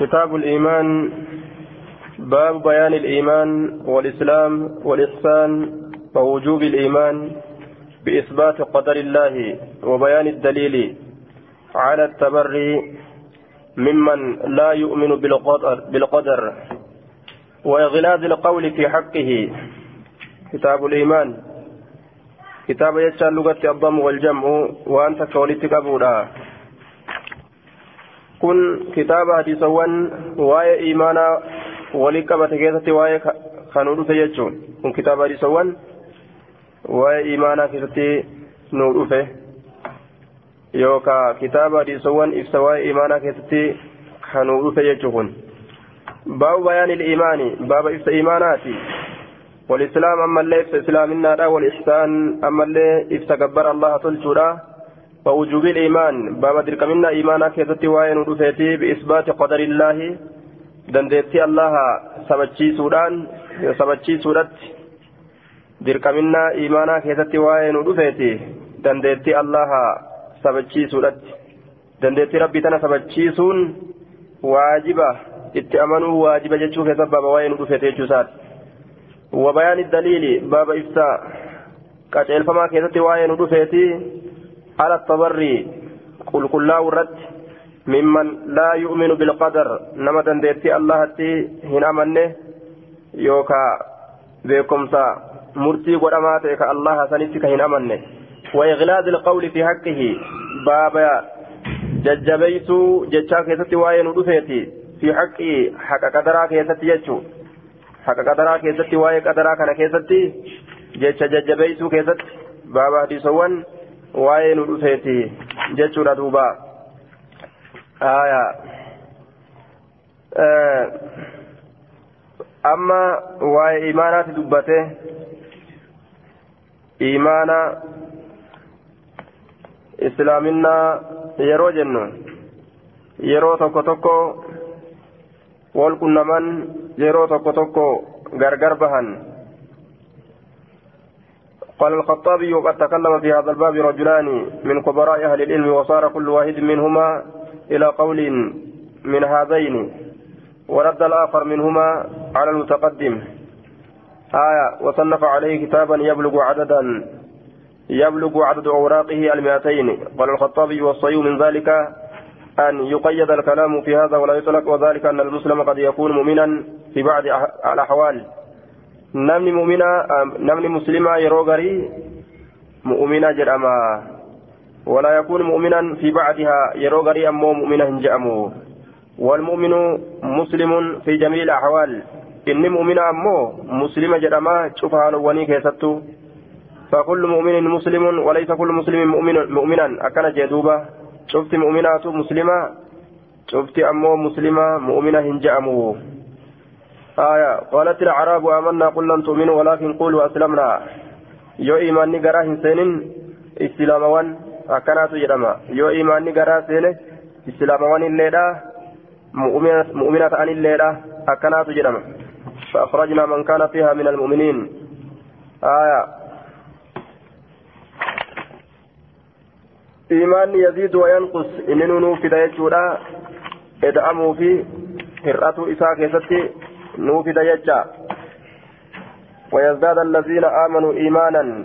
كتاب الإيمان باب بيان الإيمان والإسلام والإحسان ووجوب الإيمان بإثبات قدر الله وبيان الدليل على التبري ممن لا يؤمن بالقدر, بالقدر وإغلاظ القول في حقه. كتاب الإيمان. كتاب يجعل لغة الضم والجمع وأنت كولتك أبونا. Kun kitaaba hadiisawwan waa'ee imaanaa walii qabate keessatti waa'ee kanuu dhufe jechuun kun kitaaba hadiisawwan waa'ee imaanaa keessatti nuu dhufe yookaan kitaaba hadiisawwan ibsa waa'ee imaanaa keessatti kanuu dhufe jechuun kun baabu bayaanil imaani baaba ibsa imaanaati والإسلام أما اللي إفس إسلامنا والإحسان أما اللي إفس كبر ووجوب الإيمان. باب دركمنا إيمانا كيستي وين ودفيتي بإثبات قدر الله. دندتي الله سبتشي سودان. سبتشي سودت. دركمنا إيمانا كيستي وين ودفيتي دندتي الله سبتشي سودت. دندتي ربي تنا سبتشي سون. واجبة. اتأمنوا واجبة جتشو كيسب باب وين ودفيتي جسات وبيان الدليل. باب إفساء قتل فما كيستي وين ودفيتي على التبري قل كل ورد ممن لا يؤمن بالقدر نما دندتي الله تي هنا منه يوكا بكمسا مرتي قدما تيك الله سنتك هنا منه. وإغلاظ القول في حقه بابا ججبيتو ججا كيستي واين ودفيتي في حقه حق قدرا كيستي ججو حق قدرا كيستي واي قدرا كان كيستي ججا ججبيتو كيستي بابا دي سوان waa'ee nu dhufeeti jechuudha duuba aya amma waa'ee imaanaati dubbate imaana islaaminaa yeroo jennu yeroo tokko tokko wal qunnaman yeroo tokko tokko gargar bahan قال الخطابي وقد تكلم في هذا الباب رجلان من كبراء أهل العلم وصار كل واحد منهما إلى قول من هذين ورد الآخر منهما على المتقدم. آية وصنف عليه كتابا يبلغ عددا يبلغ عدد أوراقه المئتين. قال الخطابي والصيو من ذلك أن يقيد الكلام في هذا ولا يطلق وذلك أن المسلم قد يكون مؤمنا في بعض الأحوال. Namni mu'minaa namni muslimaa yeroo garii mu'mina jedhama. ولا يكون مؤمنا في بعدها يروغري أمو مؤمنا هنجأمو والمؤمن مسلم في جميع الأحوال إني مؤمن أمو مسلم جرما شوفها نواني كيستو فكل مؤمن مسلم وليس كل مسلم مؤمن مؤمنا أكن جدوبة شفت مؤمنات مسلمة شفت أمو مسلمة مؤمنة هنجأمو آية قالت الأعراب آمنا قل لن تؤمنوا ولكن قولوا أسلمنا يو إيماني قراه سنين إسلام وان أكنات جرما يو إيماني قراه سنين إسلام وان الليلة مؤمنة عن الليلة أكنات جرما فأخرجنا من كان فيها من المؤمنين آية إيمان يزيد وينقص إننو في دايتشورا إدعموا في هرأة إساء كيستي نوفد يجا ويزداد الذين آمنوا إيمانا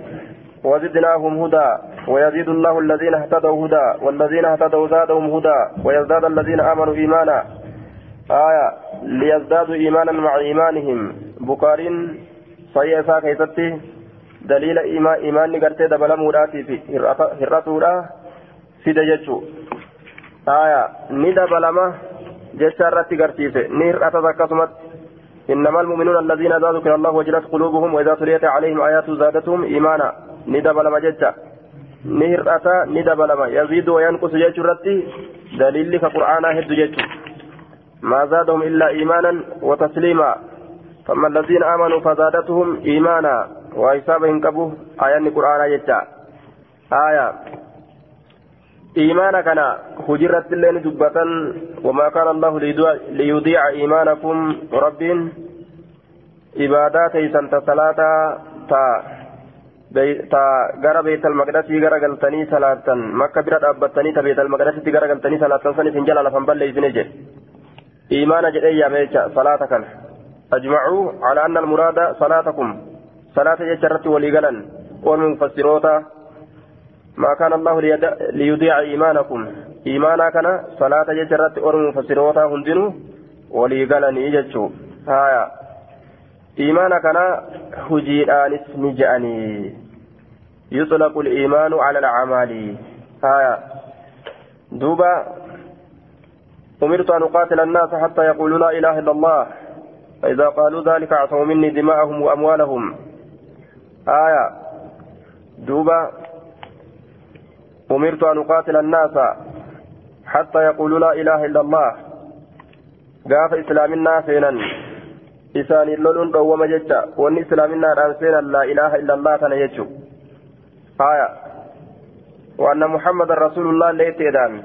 وزدناهم هدى. ويزيد الله الذين اهتدوا هدى. والذين اهتدوا زادهم هدى. ويزداد الذين آمنوا إيمانا. آية. ليزدادوا إيمانا مع إيمانهم. بكارين صحيح إساء دليل إيمان إيمان قرتي دبل مراتي في هرتورا في دججو آية. ندبلما جشارتي قرتيسي نهرأت ذكسمت إنما المؤمنون الذين إذا ذكر الله وجلت قلوبهم وإذا تليت عليهم آيات زادتهم إيمانا. ندبل مججة نهرأتا ندبل ما يزيد وينقص جيشرتي دليل كقرآن هد جيش. ما زادهم إلا إيمانا وتسليما. فأما الذين آمنوا فزادتهم إيمانا. وحسابهم كبوه. آيان قرآن جيشا آية. إيمانا كان هجرت اللين دبة وما كان الله ليضيع إيمانكم. رب عبادات سنت صلاة تا تا غرا بيت المقدس غرا غلتني صلاة مكة برا دابتني تا بيت المقدس غرا غلتني صلاة سنة سنجل على فنبل ليزنجي إيمان جدي ميجا صلاة كان. أجمعوا على أن المراد صلاتكم صلاة جرت وليقلا والمفسروتا ما كان الله ليضيع إيمانكم. إيمانا كان صلاة جرت والمفسروتا هندنوا وليقلا نيجتشو هايا إيمانا كان هجيرانس نجأني يطلق الإيمان على الأعمال. هايا دوبا أمرت أن أقاتل الناس حتى يقولوا لا إله إلا الله. فإذا قالوا ذلك أعطوا مني دماءهم وأموالهم. آية. دوبا أمرت أن أقاتل الناس حتى يقولوا لا إله إلا الله. قاف إسلامنا سينا إسان اللون دوما جتا وأن إسلامنا سينا لا إله إلا الله تنيجو آية. وأن محمد رسول الله ليت إدامي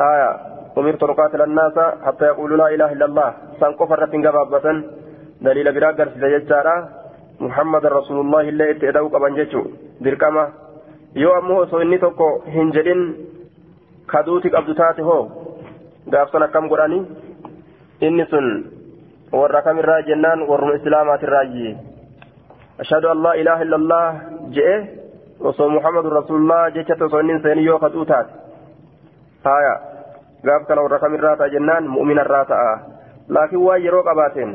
آية. أمرت أن أقاتل الناس حتى يقولوا لا إله إلا الله. سنقف الرتين قبابة دليل براقر سيجارة محمد رسول الله اللي اتدعو قبان جيشو درقما yoo ammoo osoo inni tokko hin jedhin kaduuti qabdu taate hoo gaafsan akkam godhani inni sun warra kamirraa jennaan warruma islaamaatirraayyi ashhadu an laa ilaaha illa allah je'e osoo muhammadu rasulullah jechatti osoo inni seeni yoo kaduu taate haya gaaf kana warra kamirraa ta'a jennaan mu'minarraa ta'a laakiin waan yeroo qabaateen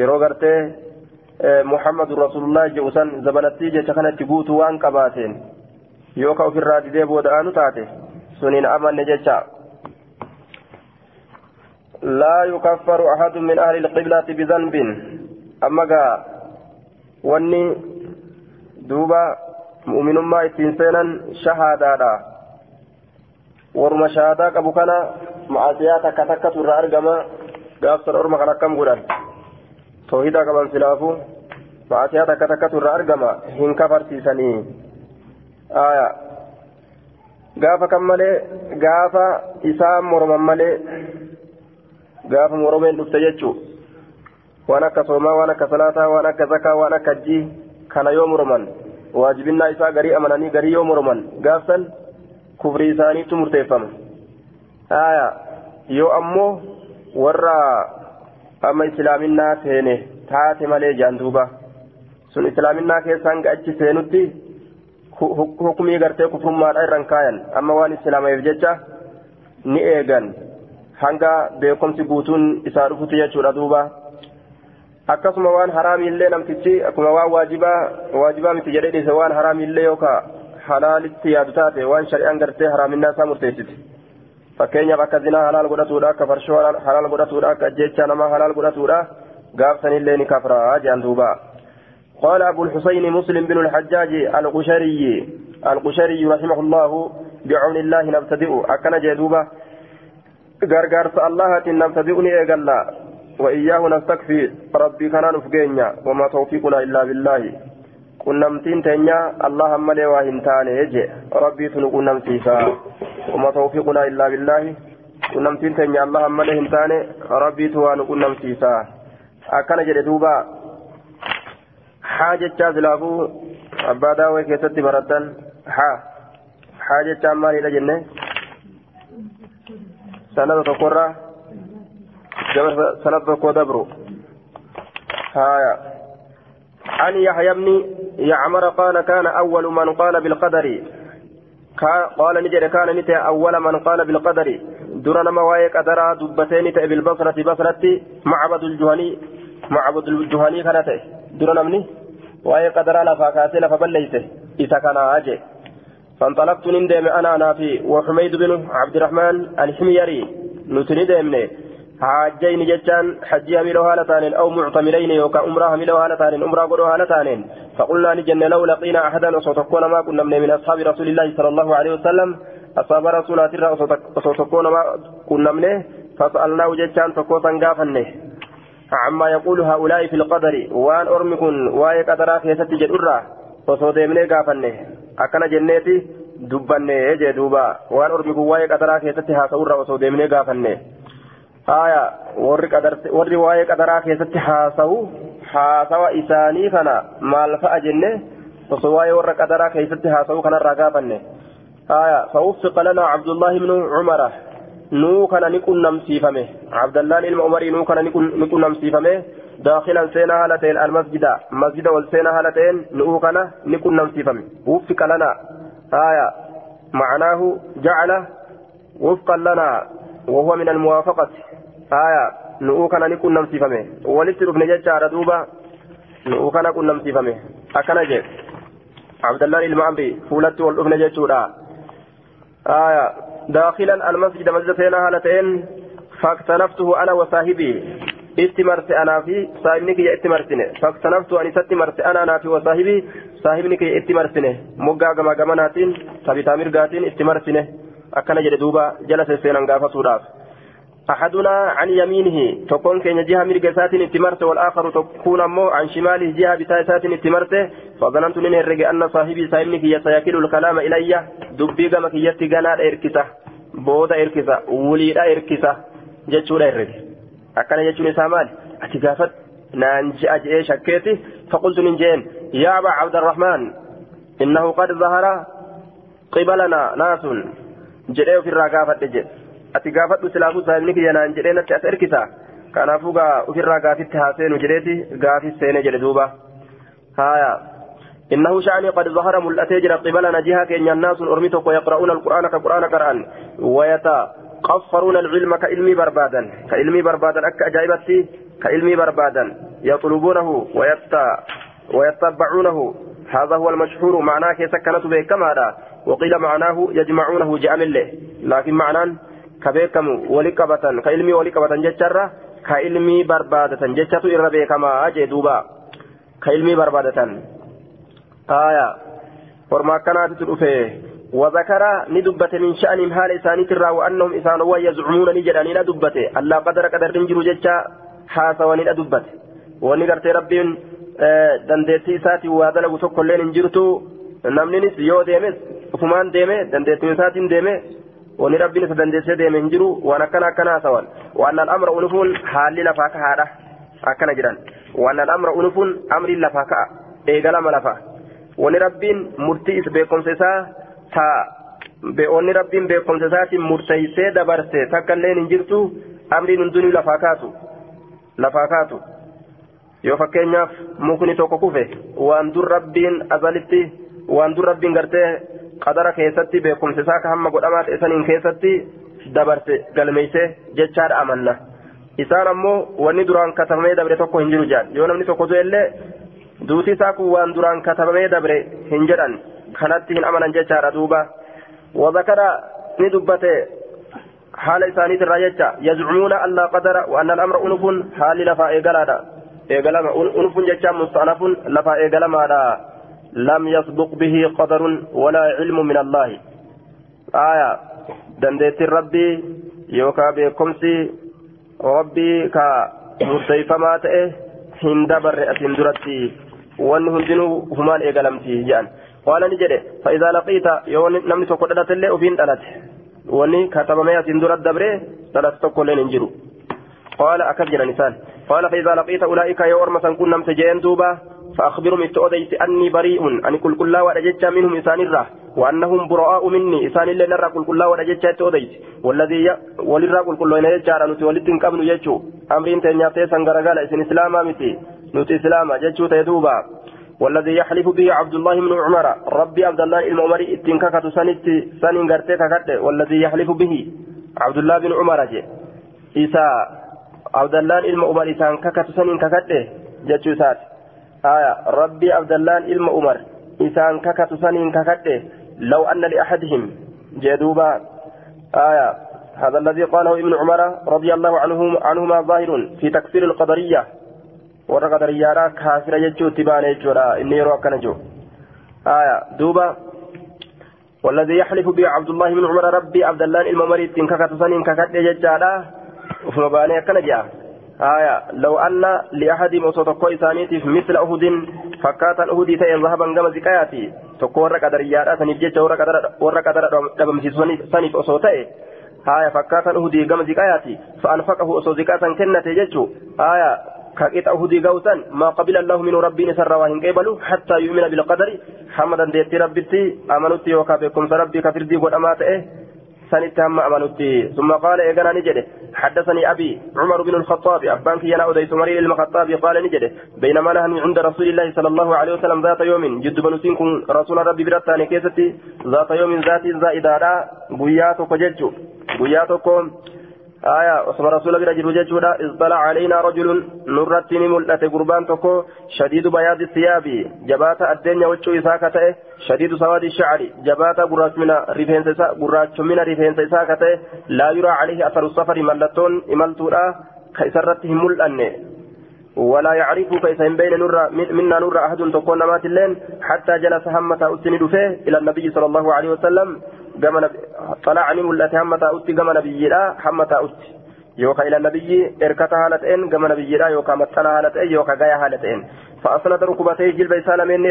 yeroo gartee muhammadu rasulullah jedhusan zabanattii jecha kanatti guutuu waan qabaateen yoo ka ofirraa didee booda'aanu taate suniin amanne jecha لا يكفر أحد من أهل القبلة بذنب أما قا واني دوبا مؤمن ما اتنسينا شهادة ورما شهادة أبو كان معصيات كتكت الرأرقما قافصر أرمى كان كم قران توحيدا كمان سلافو معصيات كتكت الرأرقما هن كفر سيساني آية gaafa kan malee gaafa isaan morman malee gaafa moromeen dhufte jechuun waan akka soomaa waan akka salaataa waan akka zakaa waan akka hajjii kana yoo morman waajibinnaa isaa garii amananii garii yoo morman gaafsan kufrii isaaniitu murteeffama haya yoo ammoo warra amma islaaminaa seene taate malee jaan duuba sun islaaminaa keessaan achi seenutti hukumii gartee kufrummaadha irraan kaayan amma waan islaamaaf jecha ni eegan hanga beekumsi guutuun isaa dhufutti jechuudha duuba akkasuma waan haraamiillee namtichi akkuma waan waajibaa waajibaa miti jedhee dhiise waan haraamiillee yookaan halaalitti yaadu taate waan shari'aan gartee haraaminaa isaa murteessiti fakkeenyaaf akka zinaa halaal godhatuudha akka farshoo halaal godhatuudha akka ajjeechaa namaa halaal godhatuudha gaafsanillee ni kafraa jedhan duuba. قال أبو الحسين مسلم بن الحجاج القشري القشري رحمه الله بعون الله نبتدئ أكن جدوبة غرغرت الله نبتدئني إيقلا وإياه نستكفي ربي كان نفقينيا وما توفيقنا إلا بالله qunnamtiin teenya allah malee waa hin taane je rabbiitu nu qunnamsiisa wama tawfiiqunaa illaa billaahi qunnamtiin teenya allah malee hin taane rabbiitu waa nu qunnamsiisa akkana jedhe duuba haa jechaa silaafuu abbaa daawwee keessatti barattan haa haa jechaan maalidha jenne sanada tokkorraa sanada tokko dabru haaya عن يحيى بن يعمر قال كان أول من قال بالقدر. قال نجد كان نتا أول من قال بالقدر. درنا مواي قدرا دبتين تا بالبصرة بصرة معبد الجهني معبد الجهني كانت. درنا مني؟ واي قدرا لفا كاسي لفا بليته. إذا كان أجي. فانطلقت نندم أنا نافي وحميد بن عبد الرحمن الحميري. نتندمني حاجين جتان حجي هميلو هالتانين أو معتمرين يوكا أمرا هميلو هالتانين أمرا قدو هالتانين. فقلنا نجن لو لقينا أحدا وصوتكون ما كنا من أصحاب رسول الله صلى الله عليه وسلم. أصحاب رسول الله وصوتكون ما كنا منه. فسألناه جتان تكوسا قافنه. عما يقول هؤلاء في القدر وان أرمكن واي قدرا كيست جدرا وصوت من قافنه. أكن جنتي دبنه دوبا وان أرمكن واي قدرا كيست هاسورا وصوت من قافنه. Warri warri waa'ee qadaraa keessatti haasawu haasawa isaanii kana maal fa'a jenne osoo waa'ee warra qadaraa keessatti haasawu kanarraa gaafanne aya فوفق لنا عبد الله بن عمر ni qunnamsiifame abdallaan ilma umarii nuu kana ni qunnamsiifame daakilan seenaa haala ta'een almasjida masjida wal seenaa haala ta'een nuu kana ni qunnamsiifame wuffiqa lanaa haya معناه جعل وفقا لنا وهو من الموافقة آية نؤو كان نكون نمسيفمه ولست ابن ججار دوبا نؤو كان نكون نمسيفمه أكن جي عبد الله المعمري فولت والابن ججورا آية داخلا المسجد مسجد سينا هالتين فاكتنفته أنا وصاحبي اتمرت أنا في صاحبني كي اتمرتني فاكتنفت أن ستمرت أنا أنا في وصاحبي صاحبني كي اتمرتني مقا كما كماناتين ثابتا مرقاتين اتمرتني أكن جد دوبا جلس سينا غافة أحدنا عن يمينه تكون كين جهة مرقسات اتمرت والآخر تكون مو عن شماله جهة بتايسات اتمرت فظننت من الرجاء أن صاحبي صاحبني كي يتياكل الكلام إلي. دبي كي يتقنا إركسة بودا إركسة وليدا إركسة جتشودا إركسة أكن جتشون إسامال أتقافت نانجي أجئي شكيتي فقلت من جين يا أبا عبد الرحمن إنه قد ظهر قبلنا ناس. جئوا في الرقافة جئ ati gaafadhu silaafuu saahibni kiyya naan jedhee natti as erkisa. Kanaafuu gaa ofirraa gaafitti haaseenu jedheeti. Gaafis seene jedhe duuba. Haya إنه شأني قد ظهر ملأتي قبلنا جهة كين الناس أرمتك ويقرؤون القرآن كقرآن قرآن ويتقفرون العلم كعلمي بربادا كعلمي بربادا أك أجايبتي كعلمي بربادا يطلبونه ويت ويتبعونه هذا هو المشهور معناه كسكنت به كما وقيل معناه يجمعونه جامل لكن معناه كبيكم ولي قبطن كإلمي ولي قبطن جتشرة كإلمي بربادة جتشتو إرى بيكما أجي دوبا كإلمي بربادة آية ورما كانت تدفه وذكر ندبت من شأنهم حال إساني ترى وأنهم إسانوا يزعمون نجراني ندبت الله قدر قدر ننجر جتشا حاسواني ندبت ونقرت ربي dandeettii isaatiin waa dalagu tokko illee hin jirtu. Namninis yoo deemes ufumaan deeme dandeettii isaatiin deeme wani rabbiin isa dandeessee deeme hin jiru waan akkana akkana haasawan waan al'amra unufuun haalli lafaa kahaadha akkana jedhan waan al'amra unufuun amriin lafaa ka'a eegalama lafa wani rabbiin murtii is beekumsa isaa taa wanni rabbiin beekumsa isaatiin murteessee dabarse takka illee hin jirtu amriin hundinuu lafaa kaatu lafaa kaatu yoo fakkeenyaaf mukni tokko kufe waan dur rabbiin azalitti waan dur rabbiin gartee qadara keessatti beekumsa isaa ka hamma godhamaa ta'e saniin keessatti dabarse galmeeyse jechaadha amanna. Isaan ammoo wanni duraan katabamee dabre tokko hin jiru jedhan yoo namni tokko du'ellee duuti isaa kun waan duraan katabamee dabre hin jedhan. Kanatti hin amanan jechaadha duuba. Wazakara ni dubbate haala isaaniitirraa jecha. Yazcumuuna allaa qadara wa anna al'amra unufun haalli lafaa eegalaadha. Eegalama unufun jechaan musta'anafun lafaa eegalamaadha لم يسبق به قدر ولا علم من الله. آية. دندت ربي يوكا بكمسي. ربي كا مرتيفما تئه هندبر أسندرتي وان هندنو همان إيقلمتي جان. قال نجد فإذا لقيت يوم نمني تقول اللي وفين تلت وأني كتب ما يسندرت دبره تلت تقول ننجرو قال أكبر نسان. قال فإذا لقيت أولئك يوم مثلا كنا متجين دوبا. فأخبرهم التؤديت أني بريء. أن كل كل ودجت منهم إسان الراه وأنهم براء مني. إسان اللي نرى كل كل ودجت التؤديت والذي. وللرا كل كل نجار نتي ولدن قبل يجو أمرين تنياتي سنغرغال إسن إسلاما متي نتي إسلاما ججو تيدوبا. والذي يحلف به عبد الله بن عمر. ربي عبد الله المؤمري اتنككت سنت سن غرتك والذي يحلف به عبد الله بن عمر إسا عبد الله المؤمري سنككت سن ككت ججو سات آية ربي عبد الله إلما عمر إسان ككت سنين ككت لو أن لأحدهم. جدوبا آية هذا الذي قاله ابن عمر رضي الله عنهم عنهما ظاهر في تكفير القدرية. والقدرية را كافر يجو تبان يجو إني يروى كنجو. آية دوبا. والذي يحلف به عبد الله بن عمر ربي عبد الله الممري تنككت سنين ككت يجادا وفمباني كنجا. آية لو أن لأحد مصوت كويسانيتي مثل أهد فكاتا أهد تأي ذهبا كما زكاياتي تكون قدر يارا سنيف جيتش ورا قدر دبمسي سنيف أصوتي آية فكاتا أهد كما زكاياتي فأنفقه أصو زكاة كنة جيتش آية كاكيت أهدي قوتا ما قبل الله من ربي نسر واهن قبلوا حتى يؤمن بالقدر حمدا ديتي ربتي أمنتي وكابكم ربي كفردي قد أمات إيه. سنت هم أمنتي ثم قال إيقنا نجده. حدثني أبي عمر بن الخطاب. أبانك ينا أديت مريء المخطاب قال نجده. بينما نحن عند رسول الله صلى الله عليه وسلم ذات يوم جد بنسينكم رسول ربي برتاني كيستي. ذات يوم ذات زائدة بياتك ججو بياتكم آية وصف رسول الله جل جل اطلع علينا رجل نرتني ملأت قربان تكو شديد بياض الثياب. جبات الدنيا وجو إساكته شديد سواد الشعر. جبات قراج من رفين سيسا قراج من رفين سيساكته لا يرى عليه أثر السفر ملتون إملتورا كيسرتهم ملأن. ولا يعرف كيف بين نور منا نور أحد تكون نمات اللين حتى جلس همة أسند فيه إلى النبي صلى الله عليه وسلم. Mul'ate hamma taa'utti gama nabiyyiidha hamma taa'utti. Yookaan ila nabiyyi erkata haala ta'een gama nabiyyiidha yookaan maxxana haala ta'een yookaan gaya haala ta'een. فأسند ركبتيه جلب إسالة من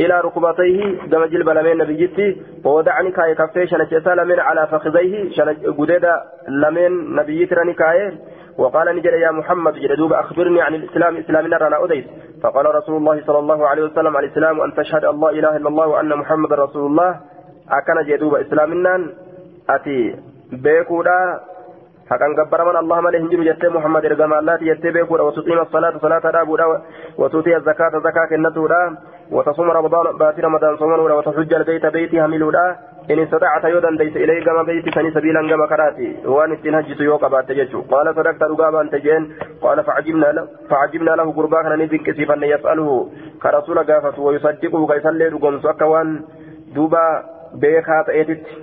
إلى ركبتيه كما جلب لمن نبيتي وودعني كاي كفيه شنج إسالة على فخذيه شنج قديدة لمن نبيتي راني كاي وقال نجد يا محمد جدوب أخبرني عن الإسلام إسلام نرانا أديس فقال رسول الله صلى الله عليه وسلم الإسلام أن تشهد الله إله إلا الله وأن محمد رسول الله akkana jee duuba islaaminaan ati beekuudha. Haqan gabbaraman allah malee hin jiru jettee muhammad ergama allaati jettee beekuudha. Watuqiima salaata salaata dhaabuudha. Watuutiya zakaata zakaa kennatuudha. وتصوم رمضان بات رمضان صومنا وتحج البيت بيتي هميلودا إن استطعت يودا ليس إليه كما بيتي سني سبيلا كما كراتي وان استنهجت يوكا بات قال صدقت رقابا تجين قال فعجبنا له فعجبنا له قرباك نبيك سيفا يسأله كرسول قافت ويصدقه كيسلي رقم سكوان دوبا beekaa ta'eetitti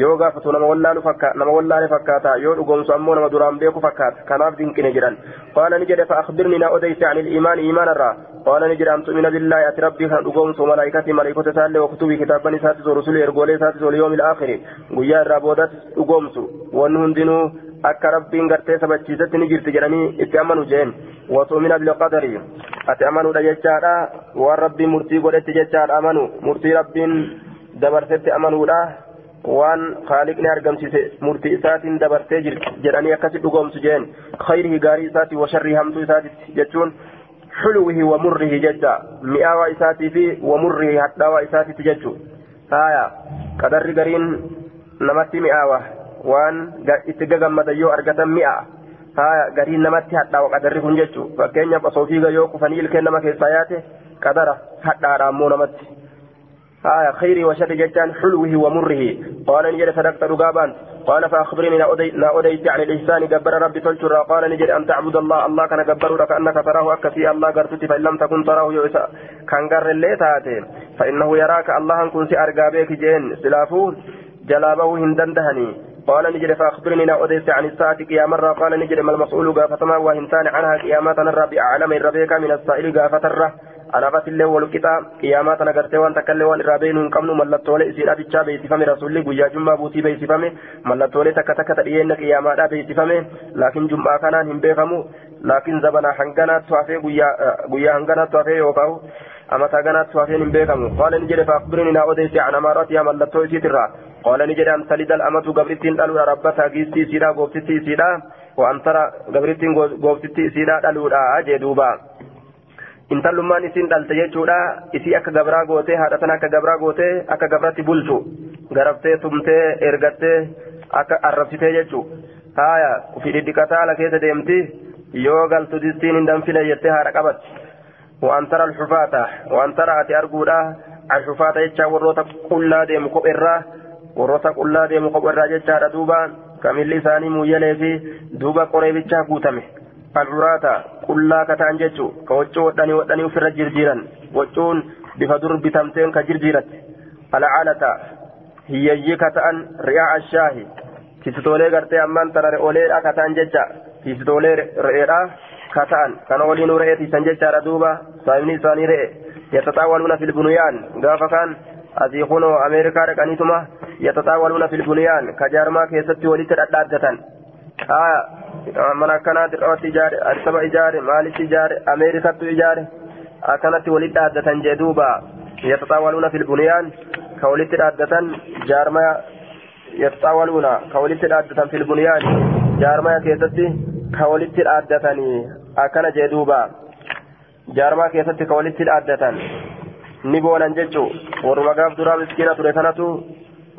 yoo gaafatu nama wallaalu fakkaata nama wallaale fakkaata yoo dhugoomsu ammoo nama duraan beeku fakkaata kanaaf dinqine jedhan qaala ni jedhe fa'akhbirni na odeyse ani iimaan iimaanarraa qaala ni jedhe an tu'mina billaahi ati rabbii kana dhugoomsu malaayikati malaayikota isaallee waktubii kitaaban isaatis warusuli ergoolee isaatis walyoomi ilaakhiri guyyaa irraa boodas dhugoomsu wanni hundinuu akka rabbiin gartee sabachiisetti ni jirti jedhanii itti amanu jeen watu'mina bilqadari ati amanuudha jechaadha waan rabbiin murtii godhetti jechaadha amanu dabarsetti amanuudha waan haaliqni argamsiise murtii isaatiin dabarsee jedhanii akkasi dhugoomsu jeen khayrihi gaarii isaati washarrii hamtuu isaatitti jechuun xulwihi wa murrihi jecha mi'aawaa isaatii fi wa murrihi hadhaawaa isaatitti jechu haya qadarri gariin namatti mi'aawa waan itti gagammadan yoo argatan mi'a haya gariin namatti hadhaawa qadarri kun jechu fakkeenyaaf osoo fiiga yoo kufanii ilkeen nama keessaa yaate آية خيري وشر جتان حلوة ومره. قال نجد صدقت رقابان قال فأخبرني لا أديت عن الإحسان. جبر ربي تلترى قال نجد أن تعبد الله. الله كان جبر كأنك تراه أكفي الله قرتت. فإن لم تكن تراه يؤسى كان قر اللي تاتي. فإنه يراك. الله كن سأرقى بك جين. سلافو جلابه هندندهني قال نجد فأخبرني لا أديت عن الساعة قيام مرة قال نجد ما المسؤول قافتما وهنتان عنها قيامات الرب أعلم الربيك من السائل قافة الره alaabas illee wal qixa qiyaamaa tana gartee waan takka illee waan irraa beeynu hin qabnu mallattoolee isiidha bichaa beeksifame rasuulli guyyaa jummaa buutii beeksifame mallattoolee takka takka tadhiyeenna qiyaamaadha beeksifame laakiin jum'aa kanaan hin beekamu laakiin zabana hanganaattu hafee guyyaa hanganaattu hafee yookaan amataa ganaattu hafeen hin beekamu qaala ni jedhe faakbirini naa odeessi an amaaratiha mallattoo isiitirraa qaala ni jedhe an talidal amatu gabrittiin dhaluudha rabbata giistii isiidha gooftitti isiidha waan tara gabrittiin gooftitti isiidha intallummaan isiin dhalte jechuudha isii akka gabraa gootee haadha sana akka gabraa gootee akka gabratti bulchu garaftee tumtee ergattee akka arrabsitee jechuu haaya ufi dhidhiqataa ala keessa deemti yoo galtu distiin hin danfine jettee haadha qabatti waan tara alxufaata waan tara ati arguudha alxufaata jechaa warroota qullaa deemu kopherraa warroota qullaa deemu kopherraa jechaadha duuba kamilli isaanii muyyalee fi duuba qoreebichaa guutame waccuun bifa dur bitamteen ka jirjiiratte alcaalata hiyyayyii ka ta'an ri'aa ashaahi tisitoolee gartee ammaan tana re'ooleedha ka ta'an jecha tisitoolee re'eedha ka ta'an kana waliinuu re'ee tiisan jechaadha duuba saayimni isaanii re'e yataxaawaluuna fil bunyaan gaafa kaan asii kunoo ameerikaa dhaqaniituma yataxaawaluuna fil bunyaan ka jaarmaa keessatti walitti dhadhaaddatan mana akkanaatti dhawatti ijaare addisaba ijaare maalitti ijaare ameerikattu ijaare akkanatti walitti dhaaddatan jee duuba yataxaawaluuna fil bunyaan ka walitti dhaaddatan jaarmaya yataxaawaluuna ka walitti dhaaddatan fil bunyaan jaarmaya keessatti ka walitti dhaaddatanii akkana jee duuba jaarmaa keessatti ka walitti dhaaddatan ni boonan jechuu warruma gaaf duraa miskiina ture sanatu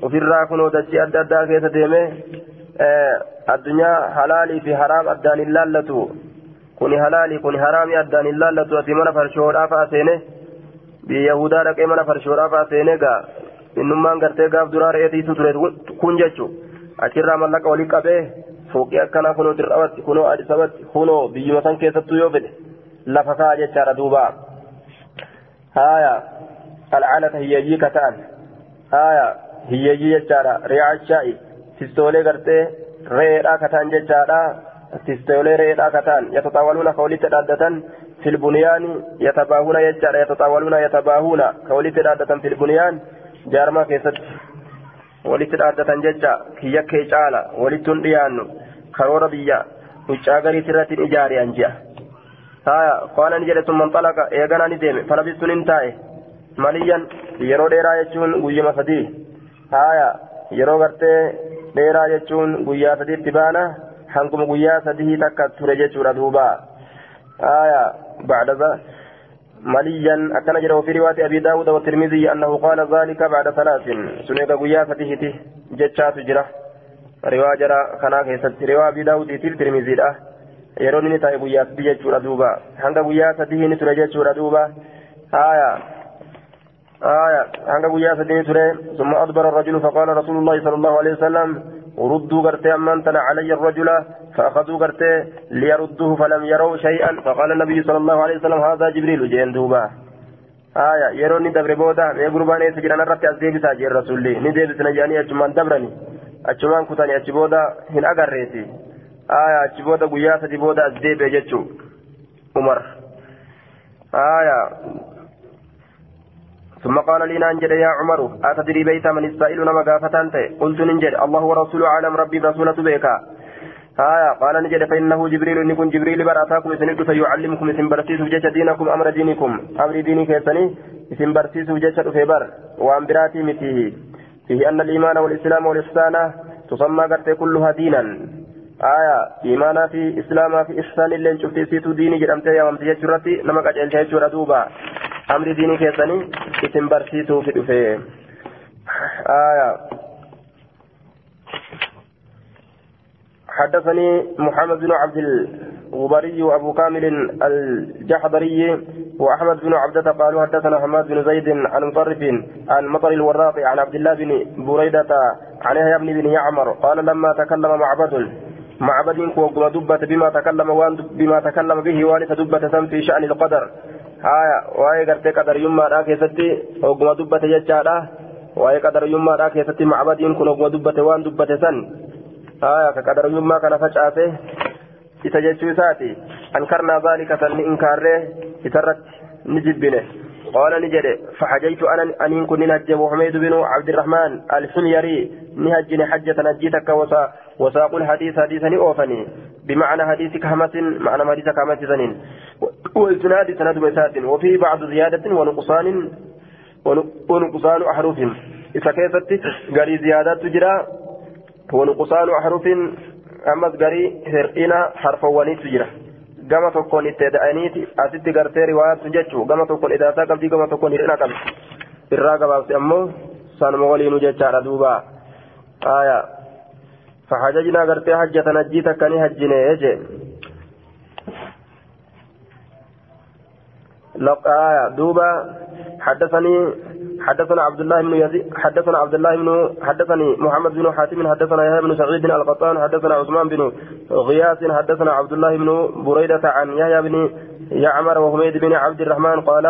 ofirraa kunoo dachii adda addaa keessa deemee halaalii kuni haraamii addaan hin laallatu ati mana farshoodhaa fa'a seene biyya yahudaa dhaqee mana farshoodhaa fa'a seene gaa innummaan gartee gaaf duraa re'eetiitu ture kun jechu achirraa mallaqa walii qabee fooqii akkanaa kunoo dirqamatti kunoo adisabatti kunoo biyyuma san keessattuu yoo fedhe lafa ka'a jechaadha duuba haaya alcaalata hiyyeeyyii ka ta'an haaya hiyyeeyyii jechaadha ri'aachaa'i tistoolee gartee re'eedhaa ka ta'an jechaadha tistoolee re'eedhaa ka ta'an yataxaawaluuna ka walitti dhaaddatan filbuniyaan yatabaahuuna jechaadha yataxaawaluuna yatabaahuuna ka walitti dhaaddatan filbuniyaan jaarmaa keessatti walitti dhaaddatan jecha kiyya kee caala walittuun dhiyaannu karoora biyya huccaa gariit irratti ijaari'an ji'a haya qaala ni jedhe summan xalaqa eeganaa ni deeme falabistuun hin taa'e maliyyan yeroo dheeraa jechuun guyyama sadii haya yeroo gartee dheeraa jechuun guyyaa sadiitti baana hanguma guyyaa sadii takka ture jechuudha duuba. Haya bacda مليا أكن جره في رواية أبي داود والترمذي أنه قال ذلك بعد ثلاث سنة قويا فتهته جتشات جرة رواية جرى كيست رواية أبي داود الترمذي له يرون نتا قويا فتيه دوبا هنگا قويا فتيه نترى جرى دوبا آية آية. هنگا قويا فتيه نترى ثم أدبر الرجل فقال رسول الله صلى الله عليه وسلم ردوا قرتي أمانتنا علي الرجل فأخذوا قرتي ليردوه فلم يروا شيئا. فقال النبي صلى الله عليه وسلم هذا جبريل جين دوبا. آية. يروني دبر بودا. يقربان يسجل أنا ربي أزديب ساجي الرسول لي نديب سنجاني أجمان دبرني. أجمان كتاني أجبودا هن أقريتي آية. أجبودا قياسة بودا أزديب يجتشو عمر. آية. ثم قال لي نانجد يا عمر أتدري بيت من السائل نما قافة قلت ننجد الله ورسوله أعلم ربي رسولة بيكا آية قال نجد فإنه جبريل إن كن جبريل بر أتاكم إسنك فيعلمكم إسن برسيس جيش دينكم أمر دينكم. أمر دينك يسني إسن برسيس جيش في بر. وأن براتي متيه فيه أن الإيمان والإسلام والإحسان تسمى كلها دينا. آية إيمانا في إسلاما في إحسان اللي شفتي سيتو ديني جرمتي يا ممتي جرتي نما قجل جيش دوبا أمر دينك يسني إسن برسيسو في دفه آية حدثني محمد بن عبد الغبري وابو كامل الجحدري واحمد بن عبدة قالوا حدثنا حماد بن زيد عن مطرف عن مطر الوراق عن عبد الله بن بريدة عن يحيى بن بن يعمر قال لما تكلم معبد معبد وقم دبة بما تكلم وان بما تكلم به والد دبة في شأن القدر. آية وهي قرتي قدر يما راكي ستي وقم دبة ججارة وهي قدر يما راكي ستي معبد كن وقم دبة وان دبة سن. facaase isa jechuu isaati ankarnaa zaalika san ni inkaarree isarratti ni jibbine قال نجد فحجيت أنا انين كن نهج وحميد بن عبد الرحمن الحميري. نهج حجة نجيتك وسا وساق الحديث حديثا أوفني. بمعنى حديث كهمة معنى حديث كهمة سنين. وإسناد سند مسات وفيه بعض زيادة ونقصان ونقصان أحرف. إذا كيفت قال زيادات تجرى. ونقصان أحرف. أمس قري هرئنا حرف ونيت جرا gama tokkoon itti eda'aniiti asitti gartee riwaayaatu jechuu gama tokkoon edaasaa qabdii gama tokkoon hir'ina qabdi irraa gabaabse ammoo sanuma waliinu jechaadha duuba aya فحججنا قرتي حجة نجيت كني هجني يجي آية دوبا حدثني حدثنا عبد الله بن يزيد حدثنا عبد الله بن حدثني محمد بن حاتم حدثنا يحيى بن سعيد القطان حدثنا عثمان بن غياث حدثنا عبد الله بن بريدة عن يحيى بن يعمر وحميد بن عبد الرحمن قال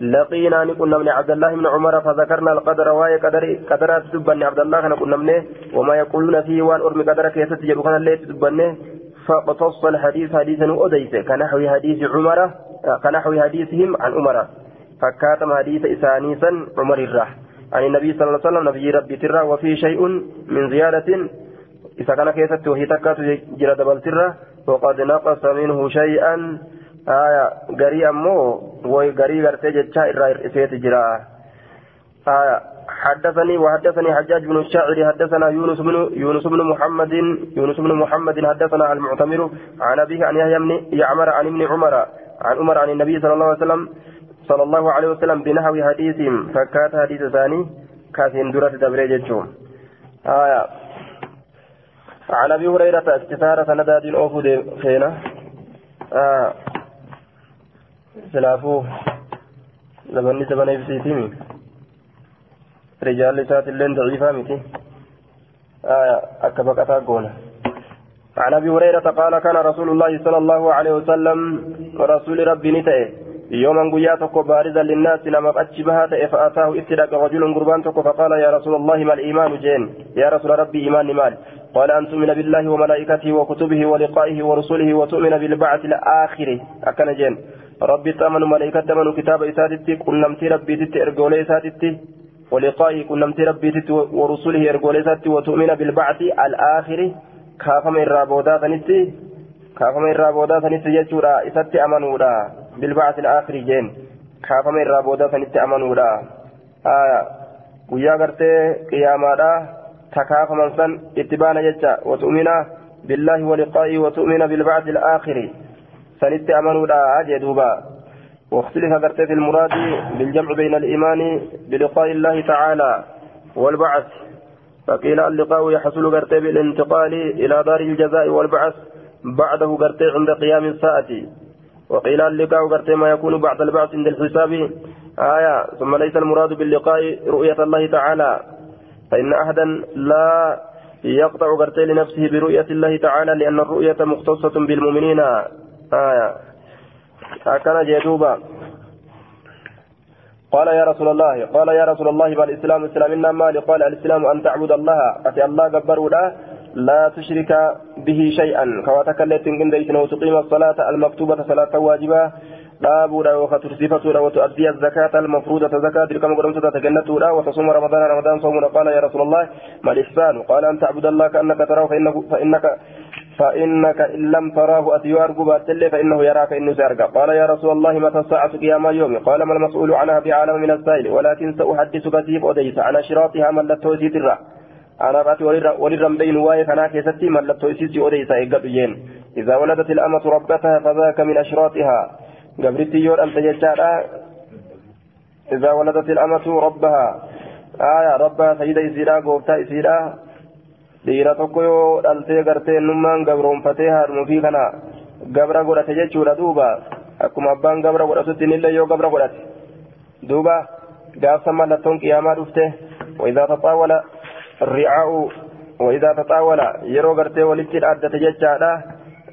لقينا نكون من عبد الله بن عمر فذكرنا القدر وهي قدر قدر تدبني. عبد الله كنا منه وما يقولون فيه وان أرمي قدر كيف تجيب؟ كان اللي تدبني فقصص الحديث حديثا أديس. كنحو حديث عمر كنحو حديثهم عن عمر. فكاتم حديث إسانيسا عمر الرح عن النبي صلى الله عليه وسلم نبي ربي ترى وفي شيء من زيادة إذا كان كيست وهي تكات جرى دبل وقد نقص منه شيئا آية غري أمو وغري غرتي جتشا إسيت جرى آية حدثني وحدثني حجاج بن الشاعر حدثنا يونس بن يونس بن محمد يونس بن محمد حدثنا المعتمر عن أبيه عن يحيى بن يعمر عن ابن عمر عن عمر عن النبي صلى الله عليه وسلم صلى الله عليه وسلم بنحو حديث فكات حديث ثاني كاسين درة دبريجتشون آية عن أبي هريرة استثارة سنداد أوفو خينا آه سلافو زمني زمن يبسيتيمي رجال لسات اللين ضعيفة متي آية أكبك أتاقونا عن أبي هريرة قال كان رسول الله صلى الله عليه وسلم ورسول ربي نتئه يوما قياتك بارزا للناس لما أتشبها فأتاه ابتداء رجل قربان فقال يا رسول الله ما الإيمان جين؟ يا رسول ربي إيمان مال قال أن تؤمن بالله وملائكته وكتبه ولقائه ورسله وتؤمن بالبعث الآخر. أكن جين. ربي تأمن ملائكة تأمن كتاب إساتتي كنمتي ربي تتي إرقولي إساتتي ولقائه كنمتي ربي تتي ورسله إرقولي إساتتي وتؤمن بالبعث الآخر. كافم الرابودا ثنتي كافم الرابودا ثنتي يجورا. إساتي أمنودا. بالبعث الآخر جين. كافم الرابودا ثنتي أمنودا آية ويا غرتي قيامادا تكافم سن اتبانا جتا. وتؤمن بالله ولقائه وتؤمن بالبعث الآخر. سنت أمنودا أجدوبا واختلف غرتي في المراد بالجمع بين الإيمان بلقاء الله تعالى والبعث. فقيل اللقاء يحصل غرتي بالانتقال إلى دار الجزاء والبعث. بعده غرتي عند قيام الساعة. وقيل اللقاء غرتي ما يكون بعد البعث عند الحساب. آية ثم ليس المراد باللقاء رؤية الله تعالى. فإن أحدا لا يقطع غرتي لنفسه برؤية الله تعالى لأن الرؤية مختصة بالمؤمنين. آية. هكذا جدوبا قال يا رسول الله قال يا رسول الله بل الإسلام إسلام مال قال الإسلام أن تعبد الله. أتي الله جبر لا لا تشرك به شيئا كواتك التي وتقيم الصلاة المكتوبة صلاة واجبة dhaabuudha yookaan tursiifatuudha watu addii zakaata almafruudata zakaa dirqama godhamtoota tagannatuudha watasuma ramadaan ramadaan soomudha qaala yaa rasuulallah mal ihsaanu qaala an tacbud allah kaannaka taraahu fa'innaka فإنك إن لم تراه أتيو أرجو باتلي فإنه يراك إنه سيرجع قال يا رسول الله متى الساعة قيام يوم قال ما المسؤول عنها بعالم من السائل ولكن سأحدثك تيب أديس عن أشراطها من لتوزي ترى رأتي وللرم بين واي فنا كيستي من لتوزي أديس إيقاد إذا ولدت الأمة ربتها فذاك من أشراطها قبرتي يور أنت جتارا إذا ولدت الأمة ربها آية ربها سيدة إسيرا قوبتا إسيرا dhiira tokko yoo dhaltee gartee nummaan gabroonfatee haadhuma fi kana gabra godhate jechuudha duuba akkuma abbaan gabra godhatutti illee yoo gabra godhate duuba gaafsa mallattoon qiyaamaa dhufte وإذا تطاول الرعاء وإذا تطاول يرو غرتي ولتي أدت ججادا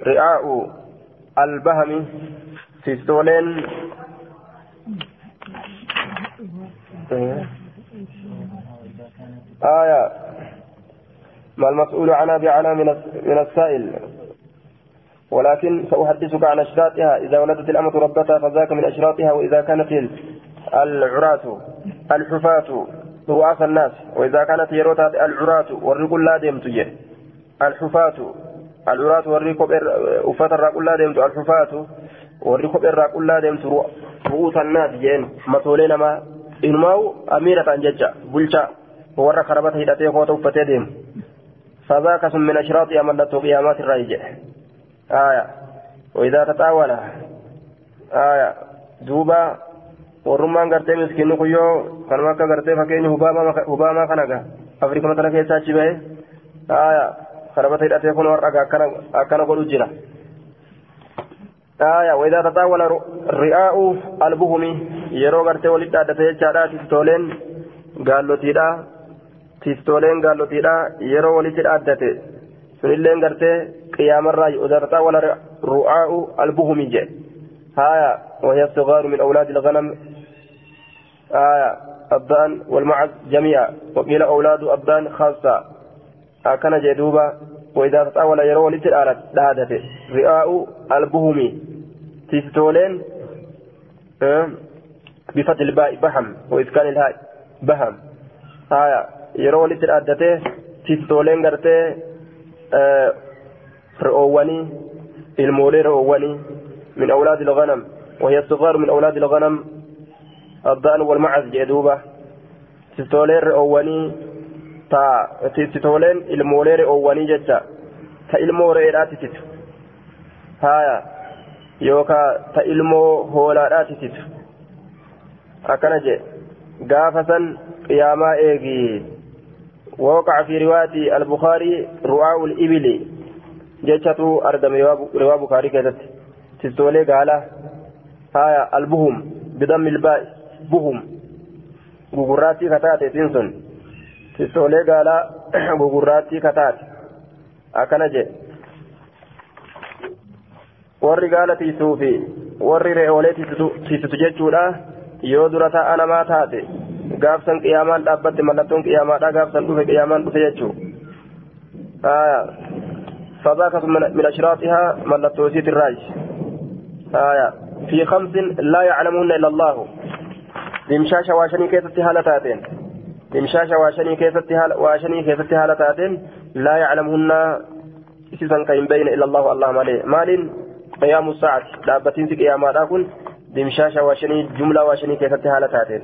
رعاء البهم فيستولين آية. ما المسؤول عنها بعلى من السائل. ولكن سأحدثك عن أشراطها. إذا ولدت الأمة ربتها فذاك من أشراطها وإذا كانت العراة الحفاة. رؤاس الناس وإذا كانت يروتا العراة والرجل لا ديمت الحفاة العراة والركب أفات الرقل لا ديمت الحفاة والركب الرقل لا ديمت رؤوس الناس جين مسؤولين ما إنما أميرة ججة بلشا warra karabata hidhatee koota uffatee deemu. فذاك من أشراط أملة قيامات الرجع آية وإذا تطاول آية دوبا warrummaan gartee miskiinni kuyyoo kanuma akka gartee fakkeenya hubaamaa kanaga afrikuma tana keessaa achi bahe aya karabata hidhatee kun warraga akkana godhu jira aya waidaa tataawala ri'aa'u albuhumi yeroo gartee walit dhaaddate jechaadha tiftooleen gaallotiidha tiftooleen gaallotiidha yeroo walitti dhaaddate sunilleen gartee qiyaamarraa waidaa tataawala ru'aa'u albuhumi jedhe هايا وهي الصغار من أولاد الغنم آية الضأن والمعز جميعا. وقيل أولاد الضأن خاصة. أكن جدوبا وإذا تطاول يرون لتلالت دادته رئاء البهم. تستولين أه بفتح الباء بهم. وإسكان الهاء بهم. آية يرون لتلالته تستولين قرتي أه رؤواني. المولي رؤواني. من أولاد الغنم. وهي الصغار من أولاد الغنم. الضأن والمعز جدوبة تستولين أواني تا تستولين المولير أواني جدا تا الموريرات تت هايا يوكا تا المو هولارات تت أكنا جي غافة قياما إيجي ووقع في رواية البخاري رعاء الإبل جتشتو أردم رواء بخاري كذت تستولي قال هايا البهم بضم الباء بهم غغراتي كتاتي تنسون تستولي قال غغراتي كتاتي أكنا جي warri gaala tiisuu fi warri re'oolee tiisitu jechuudha yoo dura ta'a namaa taate gaafsan qiyaamaan dhaabbatte mallattoon qiyaamaadha gaafsan dhufe qiyaamaan dhufe jechuu آية فذاك من أشراطها ملتوسيت الراج آية في خمس لا يعلمون إلا الله دمشاشة واشني كيست هالتاتين دمشاشة واشني كيست واشني كيست هالتاتين لا يعلمهن إسسا كين بين إلا الله الله مالي مال قيام الساعة دابتين في قيامات كن دمشاشة واشني جملة واشني كيست هالتاتين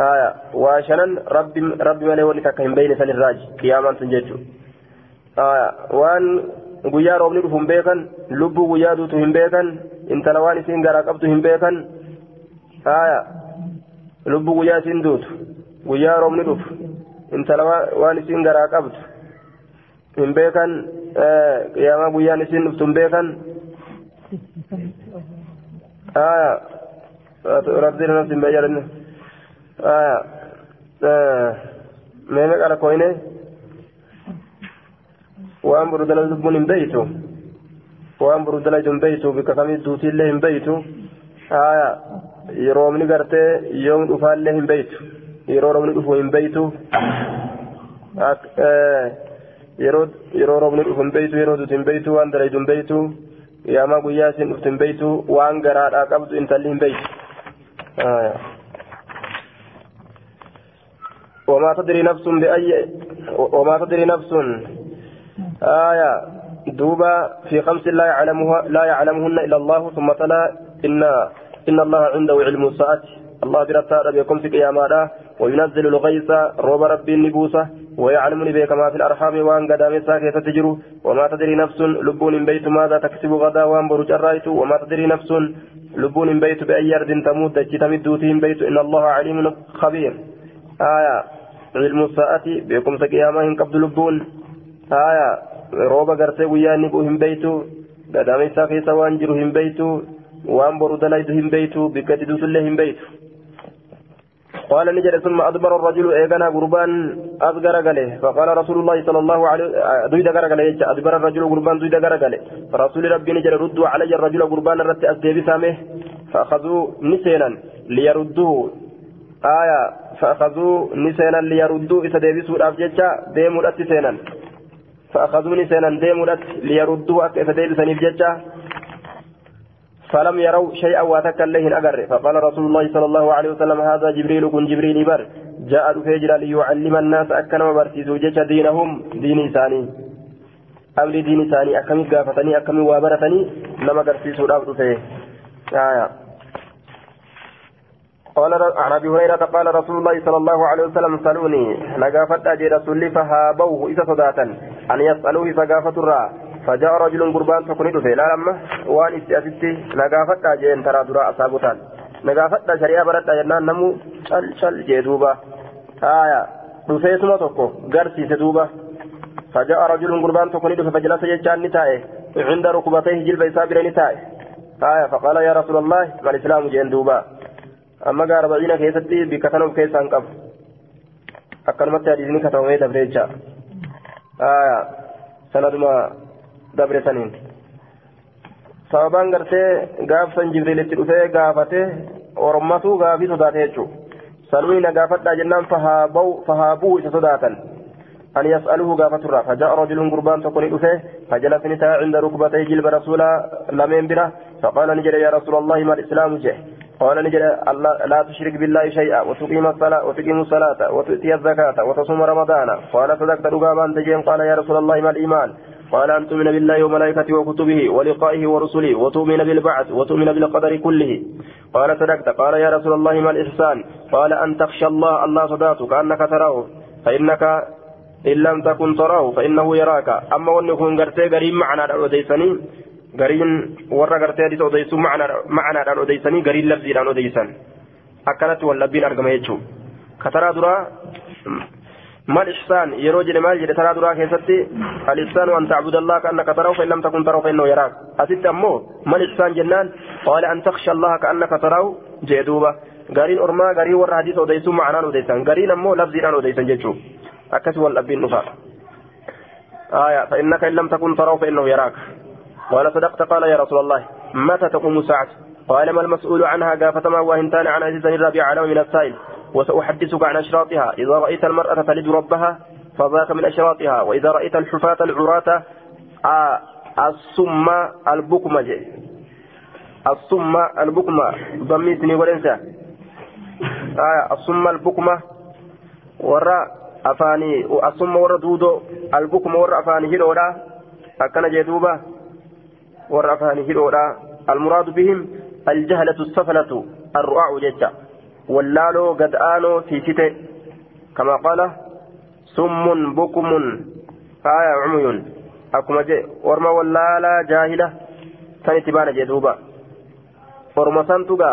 آية واشنن ربي ربي مالي ولك كين بين سن الراج قياما تنججو آية وان guyyaa roobni dhufu hin beekan lubbuu guyyaa duutu hin beekan intala waan isiin garaa qabdu hin beekan. Haya lubbuu guyyaa isiin duutu guyyaa roobni dhufu intala waan isiin garaa qabdu hin beekan qiyaamaa guyyaan isiin dhuftu hin beekan rabbiin nafsi hin beeyyadanne haya meeme qara koyne waan burudala lubbuun hin beeytu waan burudala hin beeytu bikka kamii duutiillee hin beeytu haya roobni gartee yoom dhufaallee hin beeytu yeroo roobni dhufu hin beeytu yeroo roobni dhufu hin beeytu yeroo duuti hin beeytu waan dalaydu hin beeytu qiyaamaa guyyaa isin dhuftu hin beeytu waan garaadhaa qabdu intalli hin beeytu وما تدري نفس بأي وما تدري نفس آية دوبا في خمس لا يعلمها لا يعلمهن إلا الله ثم تلا إن إن الله عنده علم الساعة الله برتا بكم في قيامة وينزل الغيث روب ربي النبوسة. ويعلمني بك ما في الأرحام وأن قدام ساكية تجر. وما تدري نفس لبون بيت ماذا تكسب غدا وأن برج الرأيت. وما تدري نفس لبون بيت بأي أرض تموت. تمدوتهم بيت. إن الله عليم خبير. آية. علم الساعة. بكم في قيامة قبل لبون آية. rooba gartee guyyaa inni hin beeytu gadaameessaa keessa waan jiru boru dalaydu hin beeytu bikka itti duutullee hin beeytu قال نجد ثم أدبر الرجل إيغانا قربان أذكر قاله فقال رسول الله صلى الله عليه دويدا قاله أدبر الرجل قربان دويدا قاله فرسول ربي نجد ردوا علي الرجل قربان الرت أسدي سامه. فأخذوا نسينا ليردوه. آية فأخذوا نسينا ليردوه. إذا ديبسوا الأفججة ديموا الأتسينا فأخذوني سينا. ديمودت ليردوا أكيف ديبسني بججة فلم يروا شيئا واتك الليهن أقر فقال رسول الله صلى الله عليه وسلم هذا جبريل كن جبريل بر. جاء فيجر ليعلم الناس أكن وبرسيسوا جج دينهم دين ثاني أمر دين ثاني أكمي قافتني أكمي وابرتني لما قرسيسوا الأرض فيه. آية. قال عن أبي هريرة قال رسول الله صلى الله عليه وسلم سألوني. نقافت أجي رسولي فهابوه إذا صداتا. أن يسألوه فقافت الرا. فجاء رجل قربان تكوني دفي لا لما وان استياستي نقافت أجي ان ترى درا اصابتان نقافت شريعه برت جنان نمو شل شل جدوبا آية دفي سما توكو غرسي سدوبا فجاء رجل قربان تكوني دفي فجلس يجان نتائه عند ركبتيه جلب يسابر نتائه آية فقال يا رسول الله ما الاسلام جين دوبا amma gaara ba'iina keessatti bikka kana of keessaa hin qabu. Akkanumatti hadiisni katabamee dabre saniin sababaan gartee gaafsan jibriilitti dhufee gaafate ormatu gaafii sodaate jechuu salmii na gaafadhaa jennaan fahaabuu isa sodaatan. أن يسأله قافترا فجاء رجل قربان تقول إفه فجلس نساء عند ركبتي جلب رسولا لمن بره فقال نجد يا رسول الله ما الإسلام جه قال نجد لا تشرك بالله شيئا وتقيم الصلاة وتقيم الصلاة وتؤتي الزكاة وتصوم رمضان قال صدقت رقابا تجين قال يا رسول الله ما الإيمان قال أن تؤمن بالله وملائكته وكتبه ولقائه ورسله وتؤمن بالبعث وتؤمن بالقدر كله. قال صدقت. قال يا رسول الله ما الإحسان؟ قال أن تخشى الله الله صداته كأنك تراه. فإنك إن لم تكن تراه فإنه يراك. أما وأن يكون قرتي قريب معنا الأوديسني قرين ورا قرتي دي أوديسو معنا معنا الأوديسني قرين لفظي الأوديسن أكلت واللبين أرقم يجو. كترى درا ما الإحسان يروج لما يجري ترى درا كيستي الإحسان أن تعبد الله كأنك تراه فإن لم تكن تراه فإنه يراك. أتت أمو ما الإحسان جنان قال أن تخشى الله كأنك تراه جدوبة غارين أرما غارين ورا حديث أوديسو معنا أوديسان. غارين أمو لفظي أنا أوديسان جيتشو. أكس والأبين نفاق آية فإنك إن لم تكن تراه فإنه يراك. قال صدقت. قال يا رسول الله متى تقوم الساعة؟ قال ما المسؤول عنها؟ قافة ما وهنتان عن عزيز الرابع علم من السائل. وسأحدثك عن أشراطها. إذا رأيت المرأة تلد ربها فذاك من أشراطها. وإذا رأيت الحفاة العراة آه الصم البكمة الصم البكمة ضميتني ولنسى. آه الصم البكمة وراء أفاني. الصم ورا دودو البكمة ورا أفاني هلولا. أكن جدوبة ورا أفاني هلولا. المراد بهم الجهلة السفلة الرعاع جدا واللالو قد آنو في ستة كما قال سم بكم آية عمي. أكما جي ورما واللالا جاهلة. سنتبان جدوبا ورما سنتوغا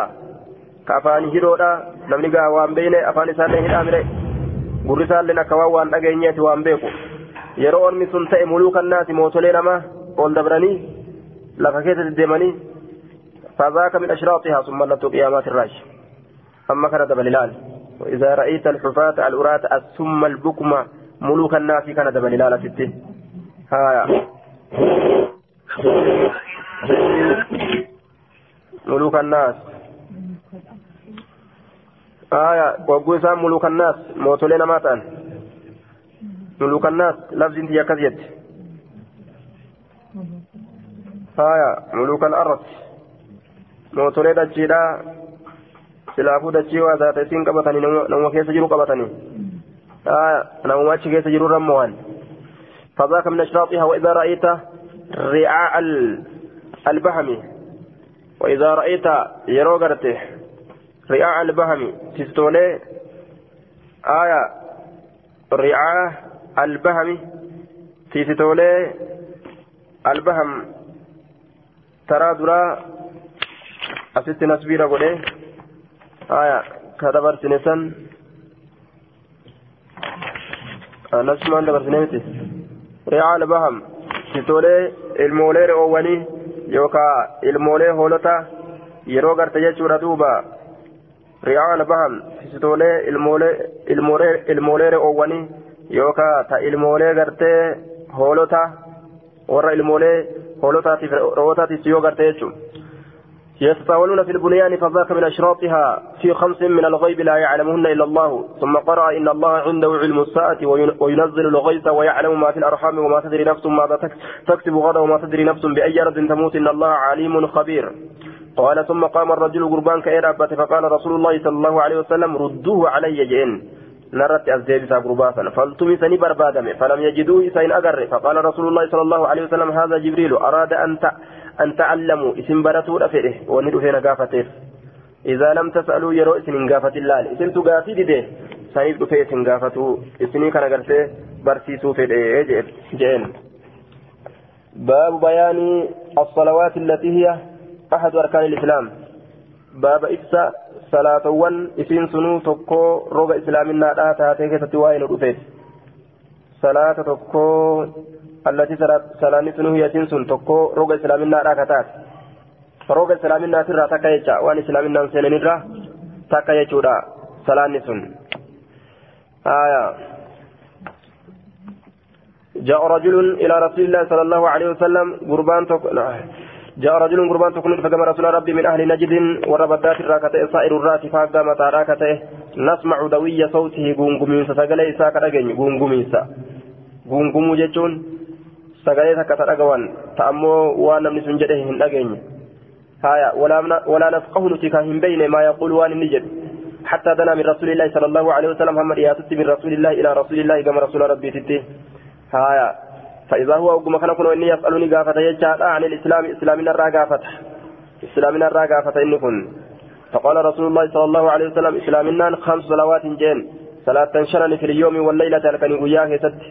كأفاني هيرودا. نمنيغا وان بين أفاني سالي هيرامري gurri isaalleen akka waan waan dhageenyeeti waan beeku yeroo ormi sun ta'e muluukan naati mootolee namaa ol dabranii lafa keessa deddeemanii فذاك من أشراطها ثم لت قيامات الراش أما كان دبل وإذا رأيت الحفاة الأراة الثم البكمة ملوك الناس كان دبل الهلال ستة هايا ملوك الناس. آية وقوسا ملوك الناس. موتولين ماتان. ملوك الناس. لفظ انت يكذيت آية ملوك الأرض. mootolee dachiidha silaafuu dachii waa taate isiin qabatanii namuma keessa jiru qabatanii namuma achi keessa jiru rammo'an فذاك من أشراطها وإذا رأيت رعاء البهم وإذا رأيت يروغرته رعاء البهم تستولي آية رعاء البهم تستولي البهم ترى درا asitti nasbiira godhe آية كدبرتني سن أنس ما دبرتني متي رعا البهم ستولي المولي رؤوني يوكا المولي هولتا yeroo garte jechuudha duuba ri'aan bahan sisitoolee ilmoolee re'oowwanii yookaan ta ilmoolee gartee hoolota warra ilmoolee hoolotaatiif re'ootaatiif yoo garte jechuudha. يتطاولون في البنيان فذاك من أشراطها في خمس من الغيب لا يعلمهن إلا الله ثم قرأ إن الله عنده علم الساعة وينزل الغيث ويعلم ما في الأرحام وما تدري نفس ماذا تكسب غدا وما تدري نفس بأي أرض تموت إن الله عليم خبير. قال ثم قام الرجل قربان كإرابة فقال رسول الله صلى الله عليه وسلم ردوه علي جئن. نرت أزديبسا قرباسا فالتمسني بربادم فلم يجدوه إسين أقر. فقال رسول الله صلى الله عليه وسلم هذا جبريل أراد أن أن تعلموا إسم براتو رفئه وندو فينا قافتيف إذا لم تسألوا يرو اسم قافة الله اسم تقافي دي سنيف دفئ اسم قافتو اسمي كان قرسي برسيسو في جئن باب بيان الصلوات التي هي أحد أركان الإسلام. باب إفسا صلاتوان اسم سنو تكو روغ إسلامنا لا تاتيك تتوائن رفئ صلاة تكو التي سلاني سنو هي سنسون تكو روغ إسلامنا راكتات روغ إسلامنا ترى تكا يجا وان إسلامنا سنين را تكا يجودا سلاني سن آية جاء رجل إلى رسول الله صلى الله عليه وسلم قربان تك... جاء رجل قربان تكون فقام رسول ربي من أهل نجد وربدات الراكته سائر الرات فقام راكته نسمع دوي صوته قنقميسا سقلي إساك رجل قنقميسا قنقمو جتون sagalee takka ta dhagawan ta ammoo waan namni sun jedhe hin dhageenye. Haya walaa nafqahu nuti ka hin beyne maa yaquulu waan inni jedhu حتى دنا من رسول الله صلى الله عليه وسلم محمد ياتت من رسول الله إلى رسول الله كما رسول ربي تتي فاذا هو وقم كان كن اني يسالني غافه يجا عن الاسلام اسلامنا الرا غافه اسلامنا الرا كن فقال رسول الله صلى الله عليه وسلم اسلامنا خمس صلوات جين صلاه شرن في اليوم والليله لكن وياه ست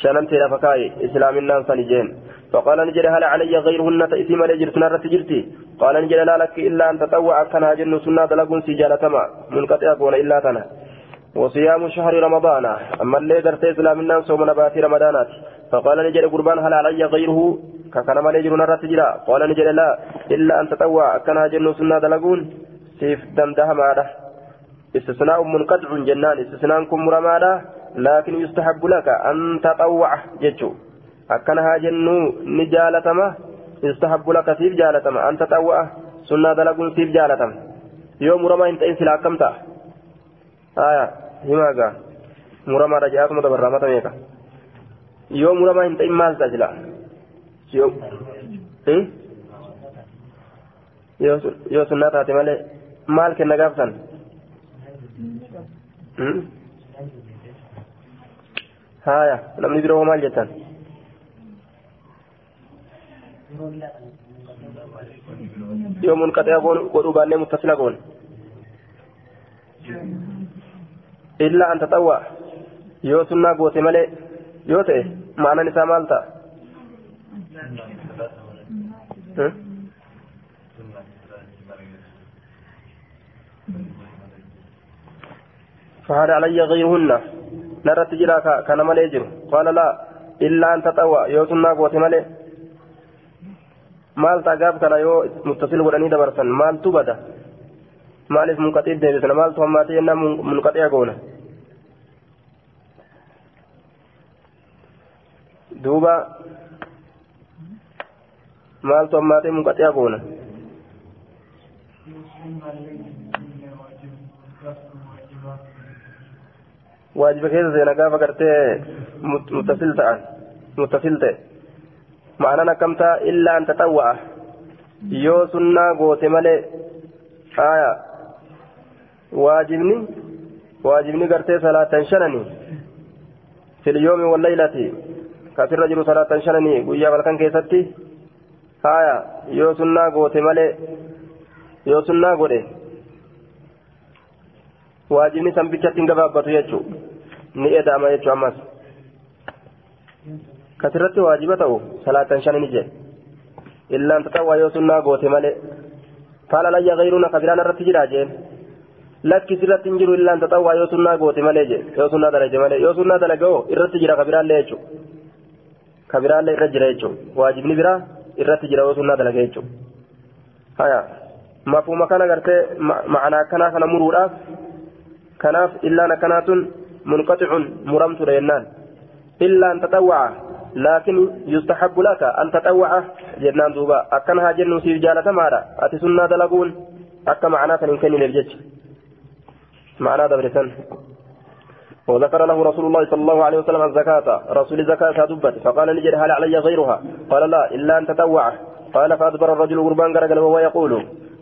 شنمت إلى فكاي إسلام الناس سنجين. فقال نجد هل علي غيرهن تأتي ما لجرت نرت جرتي؟ قال نجد لا لك إلا أن تطوع كان جن سنة لقون سجالة ما منقطع أكون إلا تنا. وصيام شهر رمضان. أما اللي قرت إسلامنا صوم نبات رمضانات. فقال نجد قربان هل علي غيره؟ كان ما ليجر نرى تجرا قال نجد لا. إلا أن تطوع كان جن سنة دلقون. سيف دمدها ماذا استثناء منقطع جنان. استثناء كم رمادا لكن يستحب لك أن تطوع جتشو أكنها جنو نجالتما يستحب لك سيف جالتما. أن تطوع سنة دلقون سيف جالتما. يوم رمى انت انسلا كمتا آية هما مرمى رجعكم تبرمة ميكا. yoo muramaa hin ta'in maal ta'a jila yoo sunnaa taate malee maal kenna gaafsan haya namni biroo maal jettan yoo munqaxee godhuu baannee muttasila goon illaa an taxawwa yoo sunnaa goote malee yoo ta'e معنى نساء مالتا فهذا علي غيرهن نرى تجرا كان مليجر قال لا إلا أن تطوى يوسنا قوة ملي maal gaaf kana yoo muttasil godhanii dabarsan maaltu bada maaliif munqaxiif deebisna maaltu hammaatee jennaan munqaxi'a goona duuba maaltu ammaatee munqaxee goona seena gaafa gartee muttasil ta'an muttasil ta'e ma'anaan akkamtaa illaa an taxawwa'a yoo sunnaa goote malee aya waajibni waajibni gartee salaatan shanani fil yoomi wallaylati kasirra jiru salaatan shananii guyyaa balkan keessatti haya yoo sunnaa goote malee yoo sunnaa godhe jechuu ammas kasirratti waajiba ta'u salaatan shanini jedhe illaan taxawwaa yoo sunnaa goote malee faala layya gayruna kabiraan irratti jira jeen lakki sirratti hin jiru illaan taxawwaa yoo sunnaa goote malee jedhe yoo sunnaa dalage malee yoo sunnaa dalage irratti jira kabiraallee jechuudha kabiraallee irra jira jechuun waajibni biraa irratti jira yoo sunnaa dalaga jechuun haya mafuma kana gartee ma'ana akkanaa kana muruudhaaf illaan akkanaatun munqaxicun muramtudha jennaan illaan taxawwaca laakin yustahabbu laka an taxawwaca jennaan duuba akkana haa jennu siif jaalatamaadha ati sunnaa dalaguun akka ma'anaa kan hin kennineef jecha ma'anaa dabrisan وذكر له رسول الله صلى الله عليه وسلم الزكاة رسول الزكاة دبت فقال نجد هل علي غيرها قال لا إلا أن تتوع قال فأدبر الرجل قربان قرقل وهو يقول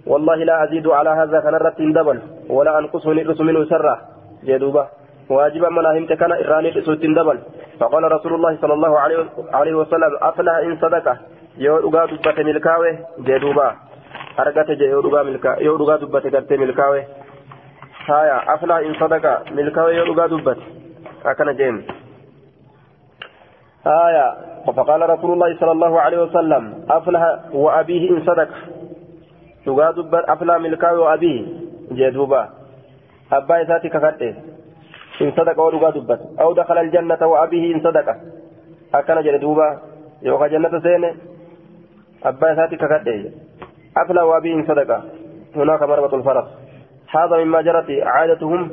والله لا أزيد على هذا كنرة دبل ولا أنقصه نئرس منه سرة جدوبة. واجبا مناهمت كان إراني لسوت دبل. فقال رسول الله صلى الله عليه وسلم أفلح إن صدقه yoo dhugaa dubbate milkaawe jee duuba argate jee yoo dhugaa dubbate gartee milkaawe هايا. أفلح إن صدق. ملكه يلقى دبت أكن جيم هايا. فقال رسول الله صلى الله عليه وسلم أفلح وأبيه إن صدق. لقى دبت أفلح ملكه وأبيه جدوبا أبا إساتي كفرته إن صدق ولقى دبت أو دخل الجنة وأبيه إن صدق أكن جدوبا يوقع جنة سينه أبا إساتي كفرته أفلح وأبيه إن صدق هناك مربط الفرس هذا مما جرت عادتهم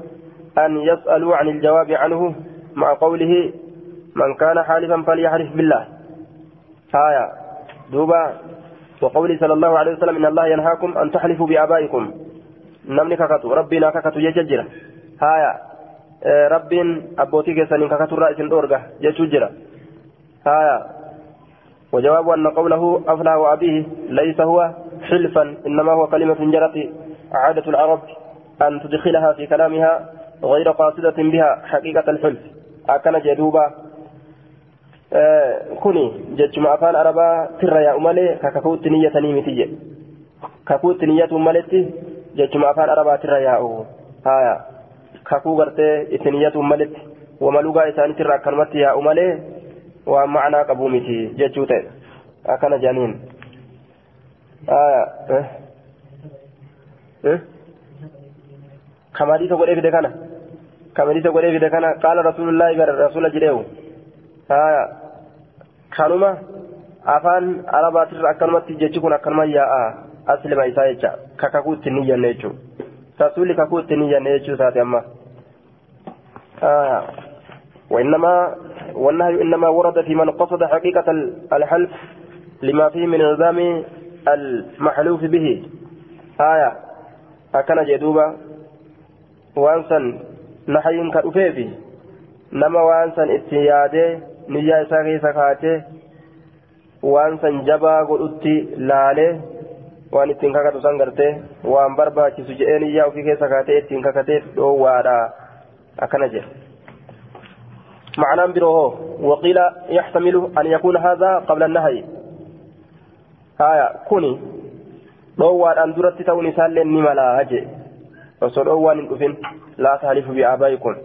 أن يسألوا عن الجواب عنه مع قوله من كان حالفا فليحلف بالله آية دوبا وقوله صلى الله عليه وسلم إن الله ينهاكم أن تحلفوا بآبائكم. نمني ككتو ربنا ككتو يججرا. آية رب أبوتي كسن ككتو رأس الأورغة يججرا. آية وجواب أن قوله أفلى وأبيه ليس هو حلفا إنما هو كلمة جرت عادة العرب أن تدخلها في كلامها غير قاصدة بها حقيقة الحلف. أكن جدوبا آه كوني جتشم أفان أربا ترى يا أمالي كككوت نية نيمتي ككوت نية أمالتي جتشم أفان أربا ترى يا أو هايا ككو غرتي إتنية أمالتي وملوغا إسان ترى كلمتي يا أمالي ومعنى قبومتي جتشوتي أكن جانين آية إيه إيه كما دي تقول إيه كان كمليس قولي في كان قال رسول الله قال رسول جريو آية كانوما afaan arabaatirra akkanumatti jechi kun akkanuma yaa'a aslima isaa jecha ka kakuu ittiin ni jenne jechuudha rasuulli kakuu ittiin ni jenne jechuu isaati amma وإنما والنهي إنما ورد في من قصد حقيقة الحلف لما فيه من نظام المحلوف به آية أكن جدوبا وأنسا نحي كأفيفي نما وأنسا اتياده نجا إساقي سكاته وأنسا جبا قلت لالي gartee waan barbaachisu jedhee niyyaa ofii keessa kaatee ittiin kakateef dhoowwaadha akkana jedhe معنى بروه وقيل يحتمل أن يكون هذا قبل النهي هايا كوني dhoowwaadhaan أن درت توني ni malaa jee osoo dhoowwaan hin dhufin laa tahlifu bi'aabaa'ikum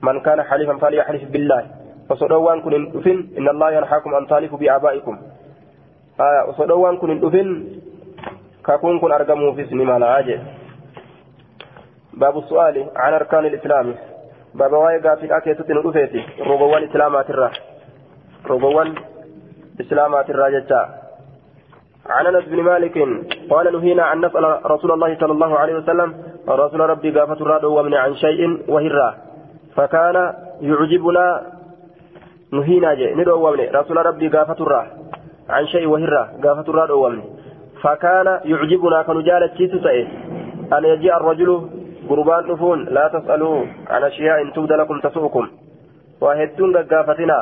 man kaana halifan dhufin inna allaha yanhaakum an taalifu bi'aabaa'ikum haya osoo dhoowwaan kun hin dhufin kakuun kun argamuufis ni malaa jee باب السؤال عن أركان الإسلام. بابا واي غافي أكيتت ندفيتي روغوان إسلامات الرا. روغوان إسلامات الرا جتا. عن أنس بن مالك قال نهينا أن نسأل رسول الله صلى الله عليه وسلم رسول ربي غافة الرا ومن عن شيء وهرا فكان يعجبنا نهينا جي ندو رسول ربي غافة الرا عن شيء وهرا غافة الرا فكان يعجبنا كنجالة تيتو أن يجيء الرجل قربان نفون لا تسألوا عن أشياء تبد لكم تسؤكم وهدون قافتنا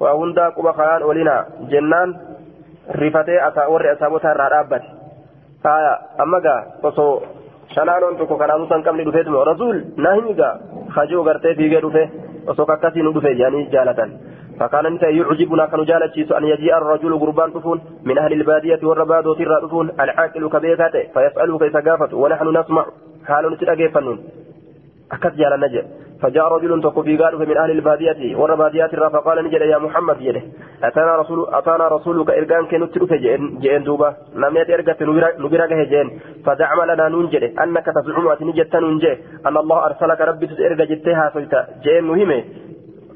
وهندا قبا خيان ولنا جنان rifatee ور أسابوتا الرابط آية أما قا وصو shanaanoon tokko kanaafuu san qabni dhufeetuma rasuul naa himiga hajoo gartee fiigee dhufe. Kakkasii nu dhufe jedhanii jaalatan. فكان انت يعجبنا كانوا جالتشيس ان يجيء الرجل قربان طفون من أهل الباديه والرباد ترى طفون العاقل كبيكاته فيساله كيف قافت ونحن نسمع حال نتلاقيفنون أكد جال نجد فجاء رجل تقفي قالوا من أهل البادية والرباديات الرا فقال نجد يا محمد يده. أتانا رسول أتانا رسولك إرجان كنو تلوك جين جين دوبا. لم يأتي إرجت نبرك جين فدعم لنا ننجد أنك تزعم أتنجد تنجي أن الله أرسلك ربي تسئرج جتها سيتا جين مهمة.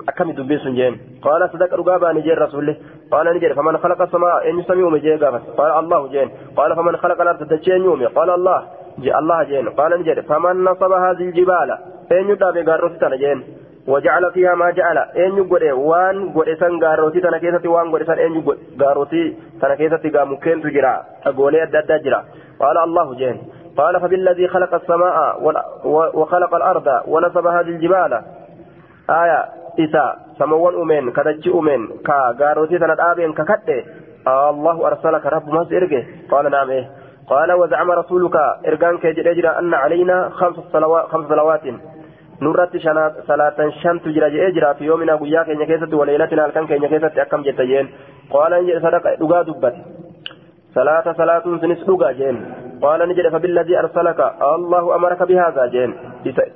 أكم دبيس جين قال صدق رقابا نجي رسول قال نجي فمن خلق السماء إن يسمي جي قال الله جين قال فمن خلق الأرض تجين يومي. قال الله جاء الله جين قال نجد فمن نصب هذه الجبال أين يدابي قاروتي تنجين وجعل فيها ما جعل أين يقول وان قول إسان قاروتي تنكيستي وان قول إسان أين يقول قاروتي تنكيستي قامكين تجرى أقولي أدى جرى قال الله جين قال فبالذي خلق السماء وخلق الأرض ونصب هذه الجبال آية إسا سموان أمين كدج أمين كقاروتي تنتابين ككتة الله أرسلك رب ما سيرجه قال نعم إيه قال وزعم رسولك إرجان كجرى أن علينا خمس صلوات خمس صلوات. نورت صلاة شن تجرى أجرى في يومنا قيا كينيا كيست وليلتنا الكن كينيا كيست أكم جتجين قال إن صدق دقا دبت. صلاة صلاة سنس دقا جين. قال نجد فبالذي أرسلك. الله أمرك بهذا جين.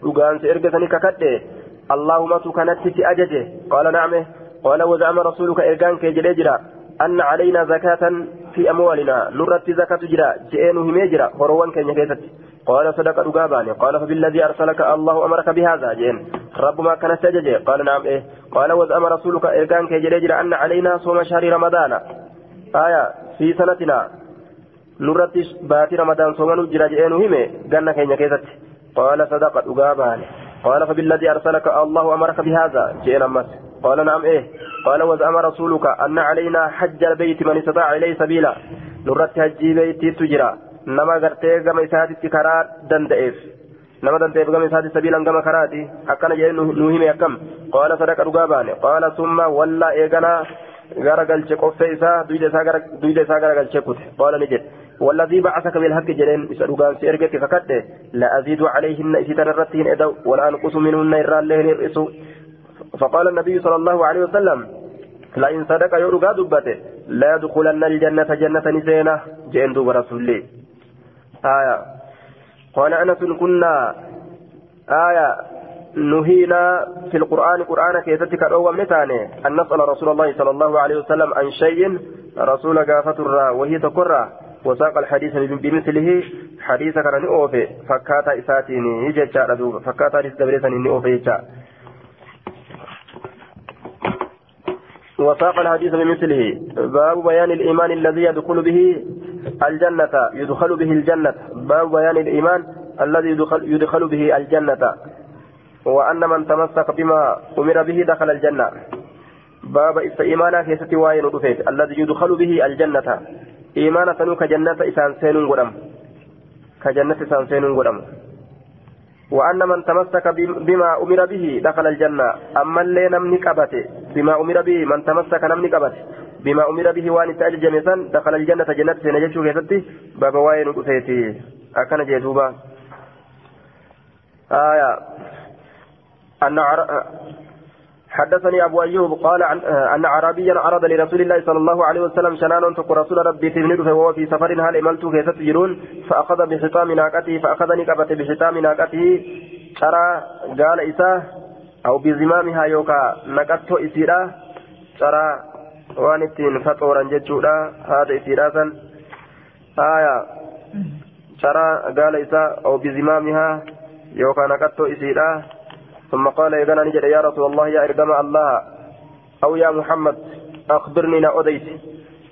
دقان سيرجسني ككده اللهم تكنت أججه قال نعم. قال وزعم رسولك إرجان كجرى أن علينا زكاة في أموالنا. نرت زكاة جرا جئين هميجرا هروان كان يكيست قال صدق رقاباني. قال فبالذي أرسلك الله أمرك بهذا؟ جئين. رب ما كان سجج قال نعم إيه. قال وزأم رسولك إرقان كجرا أن علينا صوم شهر رمضان. آية في سنتنا. نرت باتي رمضان صوم جرا جئين همي قلنا كان يكيست قال صدق رقاباني. قال فبالذي أرسلك الله أمرك بهذا؟ جئين أمس. قال نعم إيه. قال وزعم رسولك أن علينا حج البيت من استطاع إليه سبيلا. نرت حجي بيتي تجرى. نما غرتي غما إساتي كرا دندئف. نما دندئف غما إساتي سبيلا غما كراتي أكنا جاي نوهم يكم. قال صدق رقاباني. قال ثم ولا إيغنا غرقل قفة إسا دويد إسا غرقل كت قال نجد. والذي بعثك بالحق جلين إسألوغان سيرجك فكت لا أزيد عليهن إسي تنرتهن إدو. ولا أنقص منهن اللهن الرئيس فقال النبي صلى الله عليه وسلم لئن صدق يرقى دبته لا يدخلن الجنة جنة نسينة جئن دوب آية. قال أنس كنا. آية. نهينا في القرآن قرآن كيستك الأول متاني أن نسأل رسول الله صلى الله عليه وسلم عن شيء رسول قافة وهي تقرى وساق الحديث بمثله حديث كان أوفي فكاتا إساتيني دوبا فكاتا حديث دبريساني أوفي جتشا وساق الحديث بمثله. باب بيان الإيمان الذي يدخل به الجنة يدخل به الجنة. باب بيان الإيمان الذي يدخل, يدخل به الجنة. وأن من تمسك بما أمر به دخل الجنة. باب إست إيمانا كيستي واين رفيت الذي يدخل به الجنة. إيمانا سنو كجنة إسان سين قدم. كجنة إسان سين قدم. وأن من تمسك بما أمر به دخل الجنة. أما اللي نمني كبته بما أمر به من تمسك نمني كبته بما أمر به وأن تأجل جميسا دخل الجنة جنة سنجشو كيستي باب واين رفيتي أكن جيدوبا آية. أن حدثني أبو أيوب قال أن عربيا عرض لرسول الله صلى الله عليه وسلم شنان تق رسول ربي تبنده وهو في سفر هل إملت كيف تجرون فأخذ بحطام ناقته فأخذني كبت بحطام ناقته. ترى قال إساه أو بزمامها يوكا نقدت إسيرا ترى waan ittiin faxooran jechuudha haada isiidhaasan haya caraa gaala isaa oo bizimaamihaa yookaan naqattoo isiidha ثم قال إذا نجد يا رسول الله يا إرجم الله أو يا محمد أخبرني نأوديت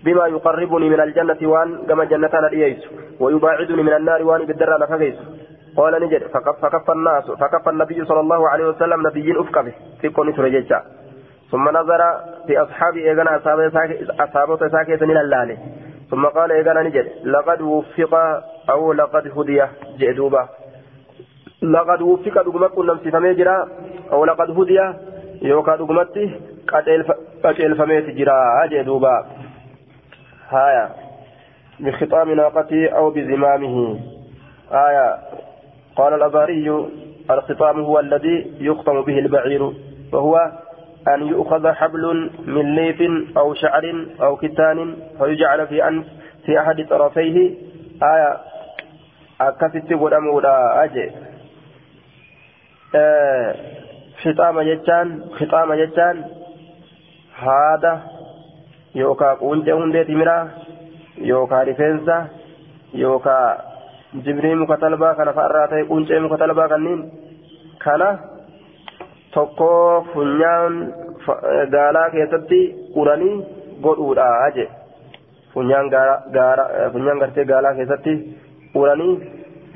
بما يقربني من الجنة وان كما جنة نديس ويباعدني من النار وان بالدر نفقيس قال نجد. فكف, فكف الناس. فكف النبي صلى الله عليه وسلم نبي أفكه في كون سرجتا ثم نظر في أصحابي إذا أصحابه ساكت من الله ثم قال إذا نجد. لقد وفق أو لقد هدي جئدوبا. لقد وفق دغمت كنم سفمي جرا أو لقد هدي يوكا دغمتي قتل فميت جرا أجي دوبا هايا. بخطام ناقته أو بزمامه. آية قال الأباري الخطام هو الذي يختم به البعير وهو أن يؤخذ حبل من ليف أو شعر أو كتان فيجعل في أنف في أحد طرفيه آية. أكفت ودمودا أجي. fixaama jechaan fixaama jechaan haada yookaan quncee hundee timiraa yookaan rifeensa yookaan jibrii muka talbaa kana fa'arraa ta'e quncee muka talbaa kanniin kana tokkoo funyaan gaalaa keessatti uranii godhuudha je funyaan funyaan gartee gaalaa keessatti uranii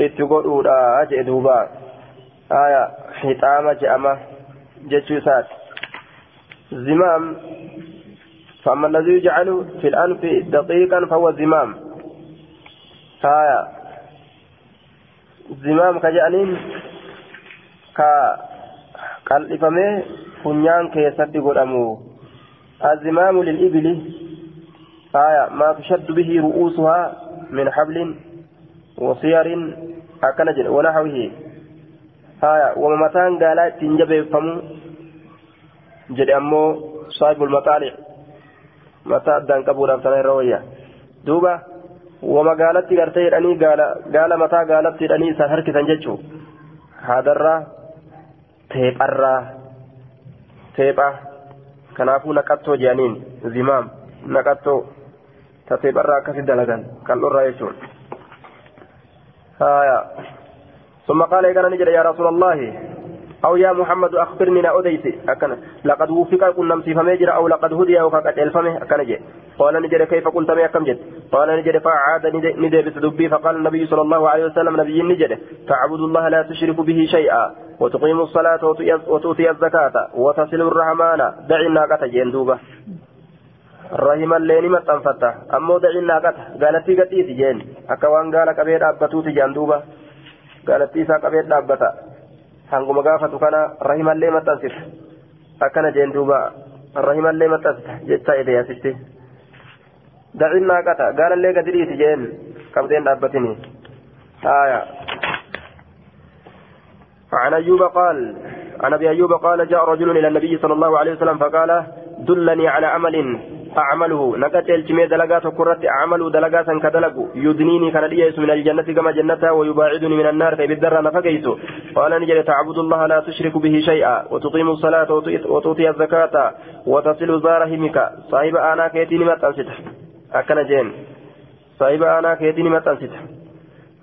itti godhuudha je duubaa. آية حطامة جأمة جتشو سات زمام فأما الذي يجعل في الأنف دقيقا فهو زمام آية زمام كجأنين كا qal'ifamee funyaan keessatti godhamu الزمام للإبل آية ما تشد به رؤوسها من حبل وصير أكنجل ونحوه haya wama mataan gaalaa ittiin jabeeffamu jedhe ammoo saahibul maqaalic mataa addaan qabuudhaaf tana irra wayya duuba wama gaalatti gartee jedhanii gaala mataa gaalatti jedhanii isaan harkisan jechuu haadarraa teepharraa teepha kanaafuu naqattoo jedhaniin zimaam naqattoo ta teepharraa akkasi dalagan qal'oorraa jechuun haya ثم قال إذا نجد يا رسول الله أو يا محمد أخبرني لا أديت. أكن لقد وفق كن نمسي فمجر أو لقد هدي أو قد ألفمه. أكن جي. قال نجد كيف قلت ما كم جد قال نجد فعاد ندي بتدبي فقال النبي صلى الله عليه وسلم نبي نجد فاعبدوا الله لا تشرك به شيئا. وتقيموا الصلاة وتؤتي الزكاة. وتصل الرحمن. دع الناقة جندوبة رحم اللين ما تنفتح أمو دع الناقة. قالت قتيت جين. أكوان قال كبير أبتوت جندوبة gaalattii isaa qabee dhaabbata hanguma gaafatu kana rahimallee maxxansita akkana jeen duuba rahimallee maxxansita jecha edeyaasisti dacin naaqata gaalallee gadi dhiisi jeen qabdeen dhaabbatini haya عن أيوب قال عن أبي أيوب قال جاء رجل إلى النبي صلى الله عليه وسلم فقال دلني على عمل أعمله نكت الجميع دلقات كرت أعمل دلقات كدلق يدنيني كان من الجنة كما جنة ويباعدني من النار فبالدر نفقيت قال نجل تعبد الله لا تشرك به شيئا. وتقيم الصلاة وتؤتي الزكاة وتصل زارهمك صاحب أنا كيتيني ما تنسته أكن جين. صاحب أنا كيتيني ما تنسته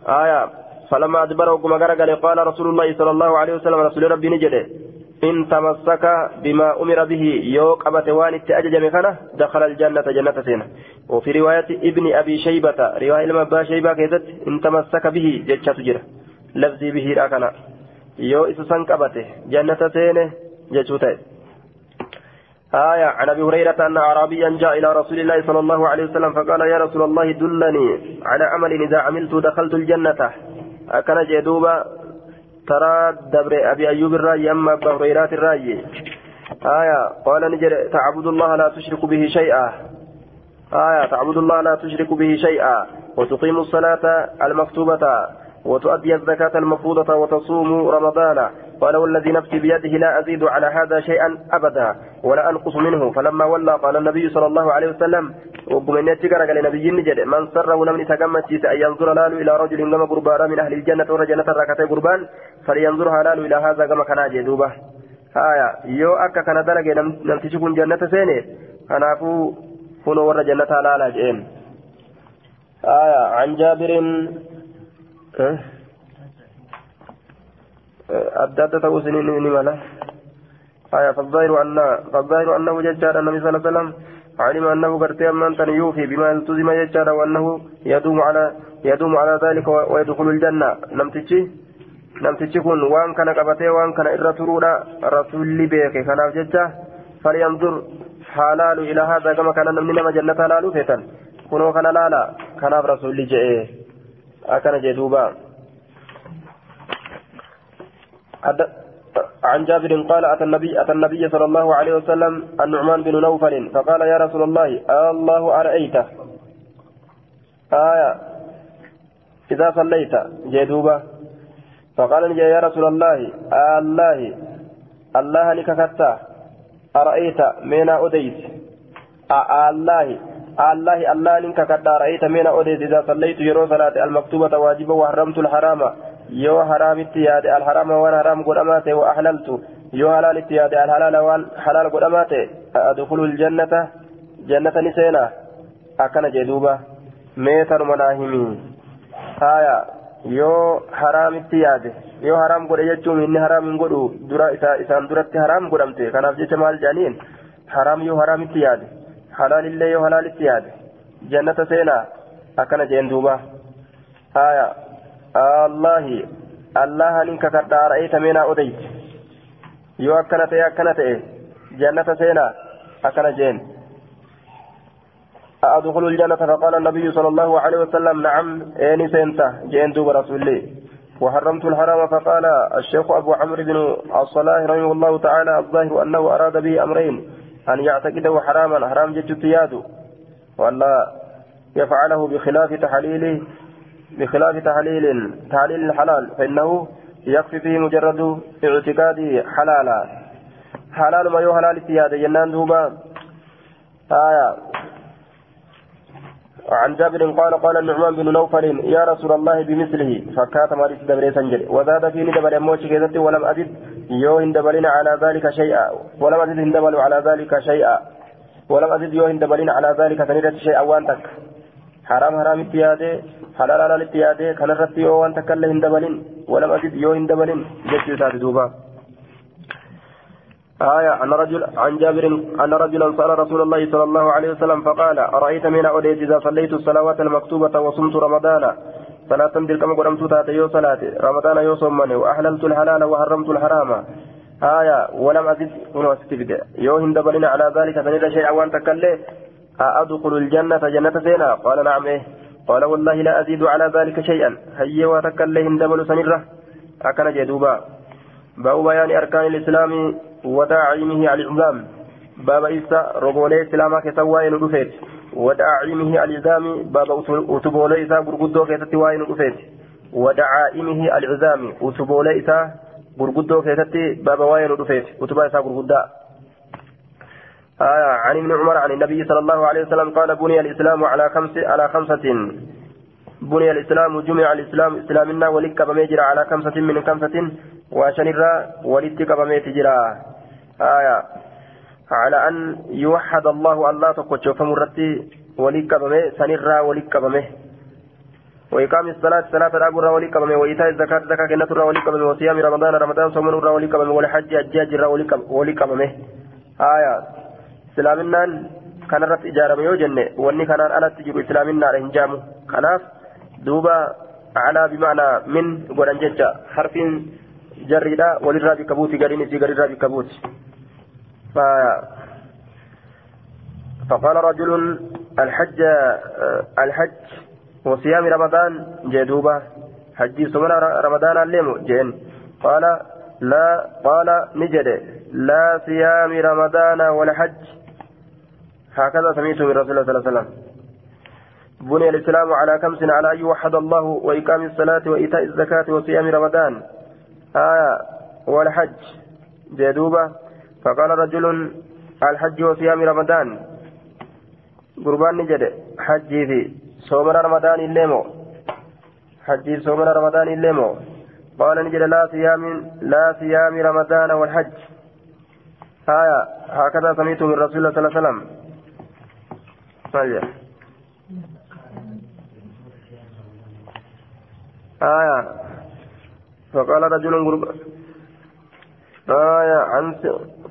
آية. فلما أدبر وقم قال قال رسول الله صلى الله عليه وسلم رسول ربي نجده. إن تمسك بما أمر به يوك أبت وان التأجج مكانه دخل الجنة جنة سينة. وفي رواية ابن أبي شيبة رواية المبا شيبة كيست إن تمسك به جتشة تجرى لفظي به راكنا يو إسسان قبته جنة سينة جتشوته آية عن أبي هريرة أن أعرابيا جاء إلى رسول الله صلى الله عليه وسلم فقال يا رسول الله دلني على عمل إذا عملت دخلت الجنة. أكن جدوبا ترى دبر أبي أيوب الرأي أما أبا هريرة الرأي. آية قال نجر تعبد الله لا تشرك به شيئا. آية تعبد الله لا تشرك به شيئا. وتقيم الصلاة المكتوبة. وتؤدي الزكاة المفروضة وتصوم رمضان. قال والذي نفسي بيده لا أزيد على هذا شيئا أبدا ولا أنقص منه. فلما ولى قال النبي صلى الله عليه وسلم وقمن يتكر قال النبي نجد من سره لم يتكمت أن ينظر لال إلى رجل كما قربان من أهل الجنة ورجنة ركعتي قربان فلينظرها لال إلى هذا كما كان جدوبة آية. يو أكا كان درجة لم تشكون جنة سيني. كنافو كونوا ور جنة لا جئين. آية. عن جابر؟ Adda adda ta'uu isiniin ni mala. فالظاهر أن فالظاهر أنه ججار النبي صلى الله عليه وسلم علم أنه قرتي أمان تن يوفي بما التزم ججار وأنه يدوم على يدوم على ذلك ويدخل الجنة نمتشي نمتشي كن وان كان قبتي وان كان إرى ترودا رسول بيك كان ججا فلينظر حلال إلى هذا كما كان نمني نما جنة لالو فتن كنو كان لالا كان رسول جئ أكن جدوبا. عن جابر قال أتى النبي أتى النبي صلى الله عليه وسلم النعمان بن نوفل فقال يا رسول الله الله أرأيت؟ آية. إذا صليت جدوبة فقال يا رسول الله الله الله لككتا أرأيت؟ من أديت. الله. الله الله لككتا أرأيت من أديت إذا صليت يرو صلاة المكتوبة واجبة وحرمت الحرام godhamaa ta'e wa ahlaltu yoo halaalitti yaade alhalaala waan halaal godhamaa ta'e adkhulu ljannata jannata ni seena akkana jee duuba mee tanuma naa himii haya yoo haraamitti yaade yoo haraam godhe jechuun inni haraam hin godhu dura isaan duratti haraam godhamte kanaaf jecha maal jedhaniin haraam yoo haraamitti yaade halaalillee yoo halaalitti yaade jannata seenaa akkana jeen duuba haya الله. الله نك كرتا رأيت منا أديت. يو أكنت أكنت جنة سينا. أكن جين. أدخل الجنة؟ فقال النبي صلى الله عليه وسلم نعم. إني سينتا جين دوب رسول الله وحرمت الحرام. فقال الشيخ أبو عمرو بن الصلاح رحمه الله تعالى الظاهر أنه أراد به أمرين. أن يعتقده حراما حرام جد تياده وألا يفعله بخلاف تحليله بخلاف تحليل تحليل الحلال فإنه يكفي فيه مجرد اعتقاده حلالا. حلال ما يو حلال السيادة جنان دوبا. آية. عن جابر قال قال النعمان بن نوفل يا رسول الله بمثله فكات مارس دبري سنجل وزاد في ندبل موشي ولم أزد يو هندبلين على ذلك شيئا ولم أزد هندبل على ذلك شيئا. ولم أزد يو هندبلين على ذلك سنيرة شيئا وانتك حرام حرام اتياده حلال حلال اتياده كان رتي يو وان تكله هندبلين ولم أجد يو هندبلين جت يسات دوبا. آية عن رجل عن جابر أن رجلا سأل رسول الله صلى الله عليه وسلم فقال أرأيت من أوليت إذا صليت الصلوات المكتوبة وصمت رمضان؟ صلاة تلك قرمت تات يو صلاة. رمضان يو صمني وأحللت الحلال وحرمت الحرام. آية ولم أزد. هنا يو هندبلين على ذلك فنجد شيئا وان تكله أدخل الجنة جنة زينة. قال نعم إيه. قال والله لا أزيد على ذلك شيئا. هيا وتكلهم دبل سنرة. أكن جدوبا. باب بيان أركان الإسلام وداعيمه العظام. باب إيسا ربولي إسلاما كتواين رفيت وداعيمه العظام باب أتبولي إيسا برقدو كتتواين رفيت ودعائمه العظام أتبولي إيسا برقدو كتتي باب واين رفيت أتبا إيسا برقدا. آية عن ابن عمر عن النبي صلى الله عليه وسلم قال بني الإسلام على خمس على خمسة. بني الإسلام جمع الإسلام إسلامنا ولك بميجرا على خمسة من خمسة وشنرا ولتك بميتجرا آية. على أن يوحد الله الله تقوى فمرتي ولك بمي سنرا ولك بمي وإقام الصلاة صلاة الأبو الرولي كما وإيتاء الزكاة زكاة كنة الرولي كما وصيام رمضان رمضان صوم الرولي كما والحج حجاج الرولي كما آية. سلامنا كان رت إجارة يوجن وإني كان أنا تجيب إسلامنا رهنجام كناف دوبا على بمعنى من قران ججا حرف جريدا وللرابي كبوتي قرين في قرين رابي كبوتي ف فقال رجل الحج الحج وصيام رمضان جدوبة حجي سمنا رمضان الليم جين قال لا قال نجد. لا صيام رمضان ولا حج. هكذا سمعت من رسول الله صلى الله عليه وسلم. بني الإسلام على خمس على أن يوحد الله وإقام الصلاة وإيتاء الزكاة وصيام رمضان. آية والحج جدوبة فقال رجل الحج وصيام رمضان. قربان نجد. حجي في صومنا رمضان الليمو حجي صومنا رمضان الليمو قال نجد لا صيام لا صيام رمضان والحج. آية هكذا سمعت من رسول الله صلى الله عليه وسلم. طيب. آية. فقال رجل قرب آية عن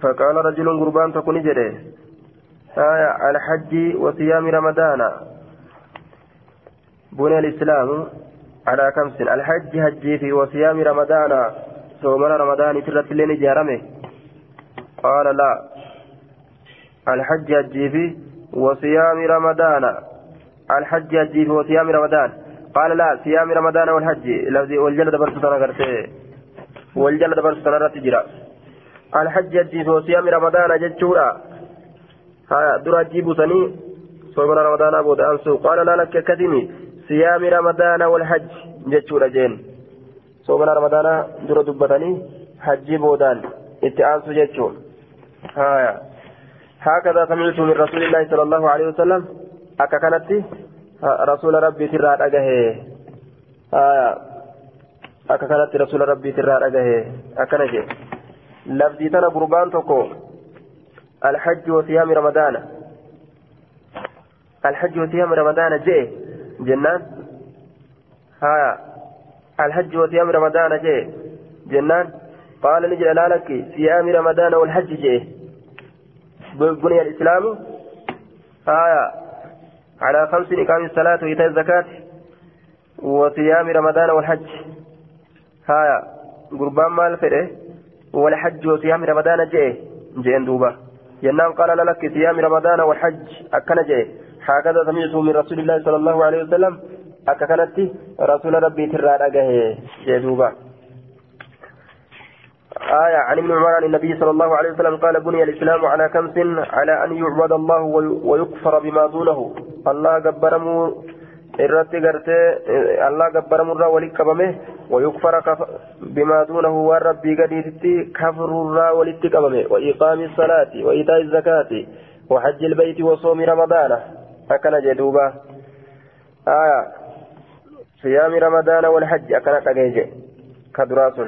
فقال رجل قربان تكون جري آية الحج وصيام رمضان. بني الإسلام على خمس. الحج هجي في وصيام رمضان. صوم رمضان ترت لين جارمه. قال لا. الحج هجي في وصيام رمضان. الحج هجي في وصيام رمضان. قال لا صيام رمضان والحج. لفظي والجلد برسطنا قرته. والجلد برسطنا رتجرا الحج هجي في وصيام رمضان جتشورا درا جيبو سني صوم رمضان أبو أنسو قال لا لك كتمي صيام رمضان والحج جتشورا جين. صوم رمضان درا دبتني حج بودان. اتعانسو جتشور ها هكذا سمعت من رسول الله صلى الله عليه وسلم. أكا كانت رسول ربي ترى أجاه. أكا كانت رسول ربي ترى أجاه. أكنج لفظي تنا قربان تكو. الحج وصيام رمضان. الحج وصيام رمضان جي. جنان. ها. الحج وصيام رمضان جي. جنان. قال نجي لا لك صيام رمضان والحج جي. بني الإسلام. آية على خمس إقام الصلاة وإيتاء الزكاة. وصيام رمضان والحج. آية قربان مال فره والحج وصيام رمضان جئ جئن دوبا. ينام قال لك صيام رمضان والحج. أكن جئ هكذا سمعته من رسول الله صلى الله عليه وسلم. أككنت رسول ربي ترى أجاه جئ آية عن ابن عمر عن النبي صلى الله عليه وسلم قال بني الإسلام على كمس على أن يعبد الله ويكفر بما دونه. الله جبرمو irratti gartee allah gabbaramurraa walitti qabame bimaa duunahu waan rabbii gadiititti kafrurraa walitti qabame waiqaami salaati waitaa'i zakaati وحج البيت وصوم رمضان أكن جدوبا آية صيام رمضان والحج أكن أجيج كدراس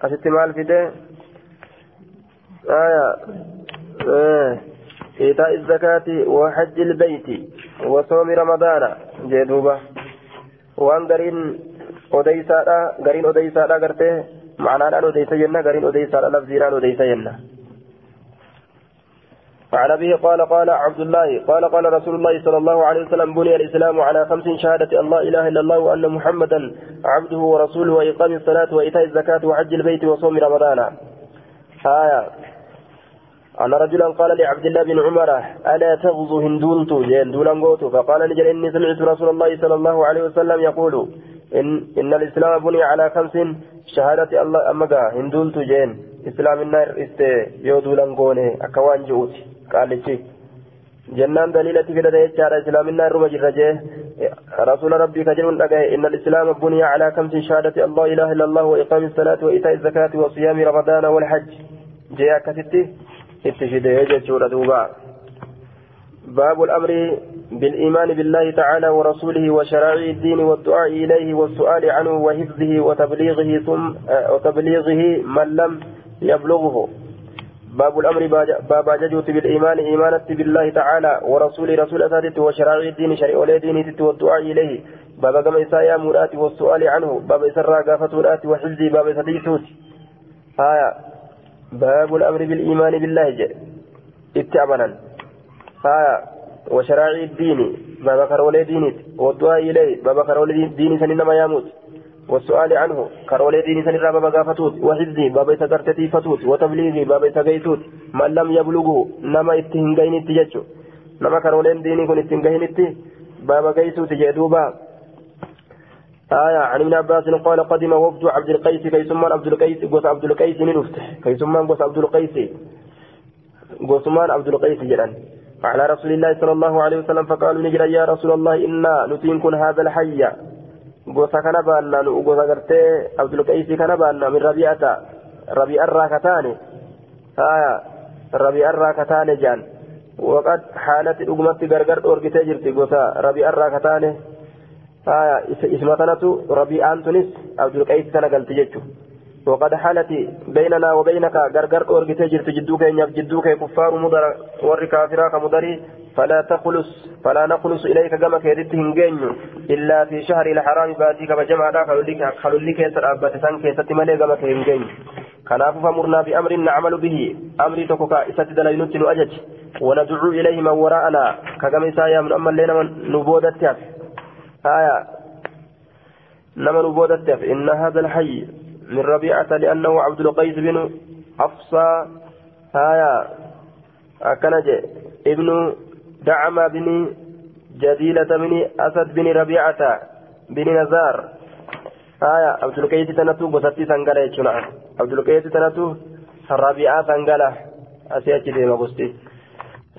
asitti maal fide آية إيتاء الزكاة وحج البيت وصوم رمضان جدوبة وان قرين أديساء قرين أديساء قرته معنى أن أديسا جنة قرين أديساء لفظيران أديسا جنة فعن أبيه قال قال عبد الله قال قال رسول الله صلى الله عليه وسلم بني الإسلام على خمس شهادة الله إله إلا الله وأن محمدا عبده ورسوله وإقام الصلاة وإيتاء الزكاة وحج البيت وصوم رمضان آية أن رجلا قال لعبد الله بن عمر ألا تغزو هندولت هندولا قوت فقال نجل إني سمعت رسول الله صلى الله عليه وسلم يقول إن, إن الإسلام بني على خمس شهادة الله أمقا هندولت جين إسلام النار است يودولا قوني أكوان جوتي qaalichi jennaan daliilatti fidate jechaadha islaaminaa irruma jirra jee rasuula rabbii ka jedhuun dhagahe inna alislaama buniya calaa kamsi shahaadati allah ilaha illa allah wa iqaami salaati wa itaa'i zakaati wa siyaami fide jechuudha duuba باب الأمر بالإيمان بالله تعالى ورسوله وشرائع الدين والدعاء إليه والسؤال عنه وحفظه وتبليغه ثم وتبليغه من لم يبلغه. باب الأمر باب ججوت بالإيمان إيمانة بالله تعالى ورسول رسول أساتت وشرائع الدين شريع دين والدعاء إليه. باب كما إسايا مرات والسؤال عنه. باب إسراء قافة مرات وحفظي باب إسديتوت آية. باب الأمر بالإيمان بالله جاء. اتعملا آية. وشرائع الدين. باب كرولي دينت والدعاء إليه. باب كرولي دين سنين يموت. والسؤال عنه. كرولي دين سن الرابع بقافتوت وحفظه بابا سكرتتي فتوت. وتبليغه بابا سقيتوت من لم يبلغه. نما اتهنجين اتججو. نما كرولين ديني كن اتهنجين اتي. بابا قيسوت جدوبا آية عن ابن عباس قال قدم وفد عبد القيس كيسمان عبد القيس قوس عبد القيس نفتح كيسمان قوس عبد القيس قوسمان عبد القيس جلال على رسول الله صلى الله عليه وسلم فقالوا نجرا يا رسول الله إنا نتينكن هذا الحي kana baannaa nu gosa gartee abdulqaysii kana baannaa min rabi'ata rabi'arraa kataane haya rabi'arraa kataane jaan waqad haalatti dhugumatti gargar dhoorgitee jirti gosa rabi'arraa kataane haya isma kanatu rabi'aan tunis abdulqaysii kana galti jechuudha. وقد حالت بيننا وبينك غرغر أورجتي جرت جدوك إن جدوك كفار مدر ور كافرا كمدري فلا تخلص فلا نخلص إليك كما كيدت هنجين إلا في شهر الحرام باتي كما جمع دا خلولك خلولك يسر أبت سان كيست ملي كما كينجين كناف فمرنا بأمر نعمل به أمري تكوكا إسات دلينوت نؤجج وندعو إليه من وراءنا كما إسايا من أما لنا نبودت آية. نما نبودت إن هذا الحي من ربيعة لأنه عبد القيس بن حفصة هايا أكنج ابن دعم بن جديلة بن أسد بن ربيعة بن نزار. هايا عبد القيس تنتو بساتي سنغلا يجنا عبد القيس تنتو ربيعة سنغلا. أسيأتي ديما بستي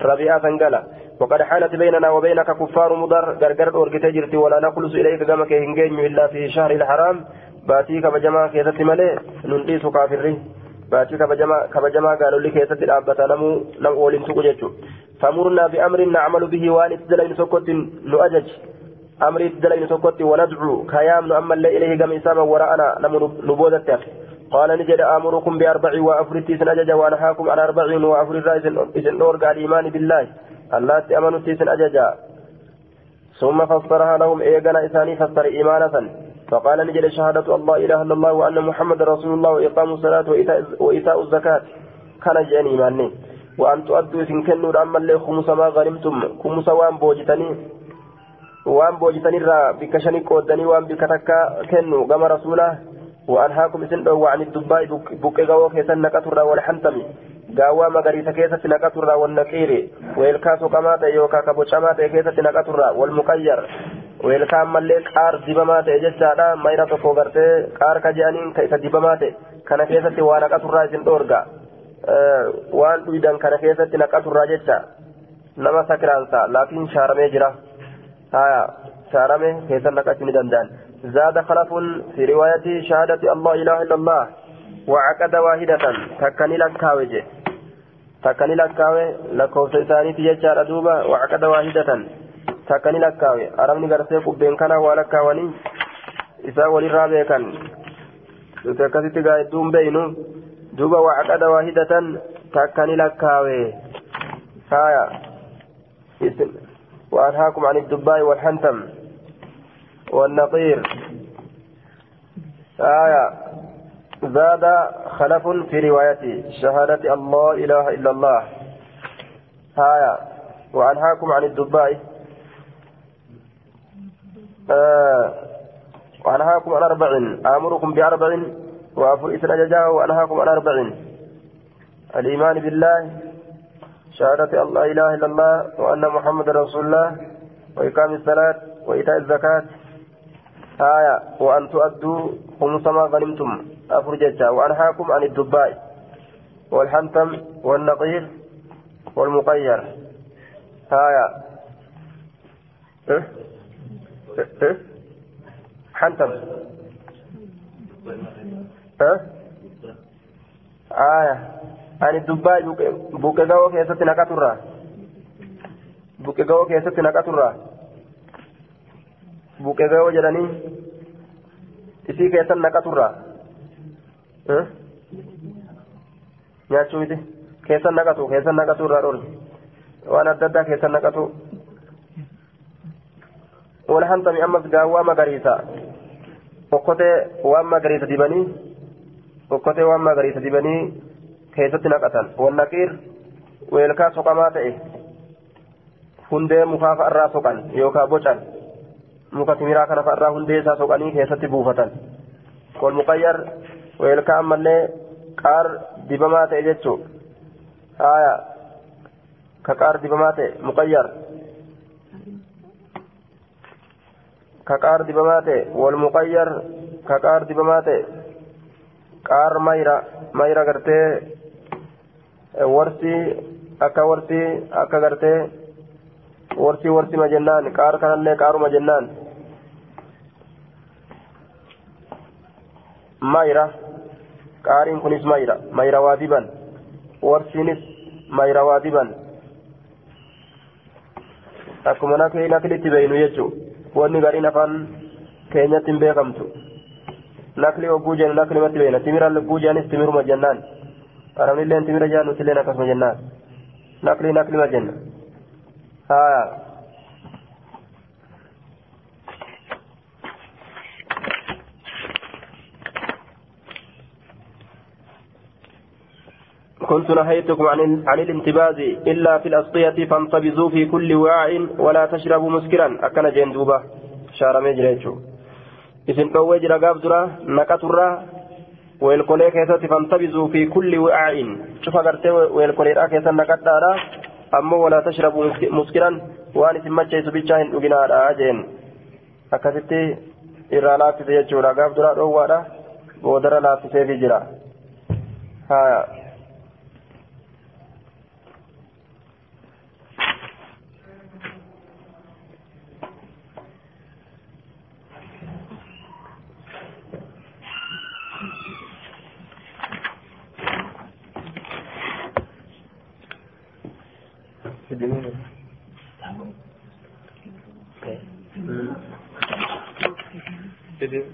ربيعة سنغلا. وقد حالت بيننا وبينك كفار مضر غرغر أورجت جرتي ولا نخلص إليك كما كهنجين إلا في شهر الحرام kaafirri baatii kabajamaa gaalolli keessatti dhaabbata namuu nam waliin tuqu jechuudha famurnaa bi amrin nacmalu bihi waan itti dalaynu tokkotti nu ajaji amri itti dalaynu tokkotti wanadcu kayaamnu ammallee ilayhi gama isaama wara'ana namu nu boodatti hafe قال نجد آمركم بأربع وأفرت سن أجج وأنهاكم عن أربع وأفر الرئيس إذن نور الإيمان بالله الله تأمنوا سن أججا ثم فسرها لهم إيقنا إساني فسر إيمانة فقال نجد شهادة الله إله إلا الله وأن محمد رسول الله وإقام الصلاة وإيتاء, الزكاة كان جاني إيماني وأن تؤدوا إن كنوا أما اللي خمس ما غنمتم خمس وأن بوجتني وأن بوجتني را بكشني قودني وأن بكتكا كنوا كما رسوله وأنهاكم إسن وعن الدباء بك غوا كيسن نكتر والحنتم غوا مغريسا كيسة نكتر والنقير ويلكاسو كما يوكا كبوشما كيسة نكتر والمقير weelkaan mallee qaar dibamaa ta'e jechaadha mayra tokko gartee qaar ka je'aniin ka isa dibamaa ta'e kana keessatti waa naqaturraa isin dhoorga waan dhuydan kana keessatti naqaturraa jecha nama sakiraansa laakiin shaaramee jira haya shaarame keessan naqachuu ni danda'an زاد خلف في رواية شهادة الله إله إلا الله وعقد واحدة تكني لكاوي تكني لكاوي لكوف ثاني تيجار أدوبة وعقد واحدة takka ni lakkaawe arabni garsee qubbeen kana waa lakkaawanii isaa walirraa beekan nuti akkasitti gaa hedduun beeynu duuba wacqada waahidatan takka ni lakkaawe haya وأنهاكم عن الدباء والحنتم والنقير آية زاد خلف في روايته شهادة الله إله إلا الله. آية وأنهاكم عن الدباء. آه. وأنهاكم عن أربع آمركم بأربع وأفر إثنى ججاه وأنهاكم عن أربع الإيمان بالله شهادة الله إله إلا الله وأن محمد رسول الله وإقام الصلاة وإيتاء الزكاة. آية وأن تؤدوا خمس ما غنمتم. أفر ججاه وأنهاكم عن الدباء والحنتم والنقير والمقير آية إيه؟ حنتم ها آية gawoo keessatti naqaturraa buqqe gawoo keessatti naqaturraa buqqe gawoo jedhanii isii keessan naqaturraa nyaachuu miti keessan naqatu keessan naqatu irraa dhorki waan adda addaa keessan naqatu wal hantami ammas gaawwaa magariisa okkotee waan magariisa dibanii okkotee waan magariisa dibanii keessatti naqatan wannaqiir weelkaa soqamaa ta'e hundee mukaa fa'arraa soqan yookaan bocan muka timiraa kana fa'arraa hundee isaa soqanii keessatti buufatan wal muqayyar weelkaa ammallee qaar dibamaa ta'e jechuun haaya. Ka qaar dibamaa ta'e muqayyar ka qaar dibamaa ta'e wal muqayyar ka qaar dibamaa ta'e qaar mayra. Mayra gartee warsi akka warsi akka gartee warsi warsima jennaan. Qaar kanallee qaaruma jennaan. Mayra qaariin kunis mayra mayra waa diban warsiinis mayra waa diban akkuma nakli naklitti beeynu jechuu wanni gariin afaan keenyatti hin beekamtu nakli hogguu jennu naklimatti beeyna timira hogguu jennis timiruma jennaan arabnilleen timira jaan nutilleen akkasuma jennaan nakli naklima jenna haa كنت نهيتكم عن عن الانتباز إلا في الأسقية فانتبذوا في كل وعاء ولا تشربوا مسكرا. أكن جندوبة شارع مجريتشو إذن قوي جرى قابدرا نكترا ويلقولي كيسة فانتبذوا في كل وعاء شوف أقرتي ويلقولي را كيسة نكتارا أما ولا تشربوا مسكرا. وأن سمجي سبيتشاهن أجنا أجين أكستي irraa laaffise jechuudha gaaf duraa dhoowwaadha boodara laaffiseefi jira 零零。对。嗯。对对。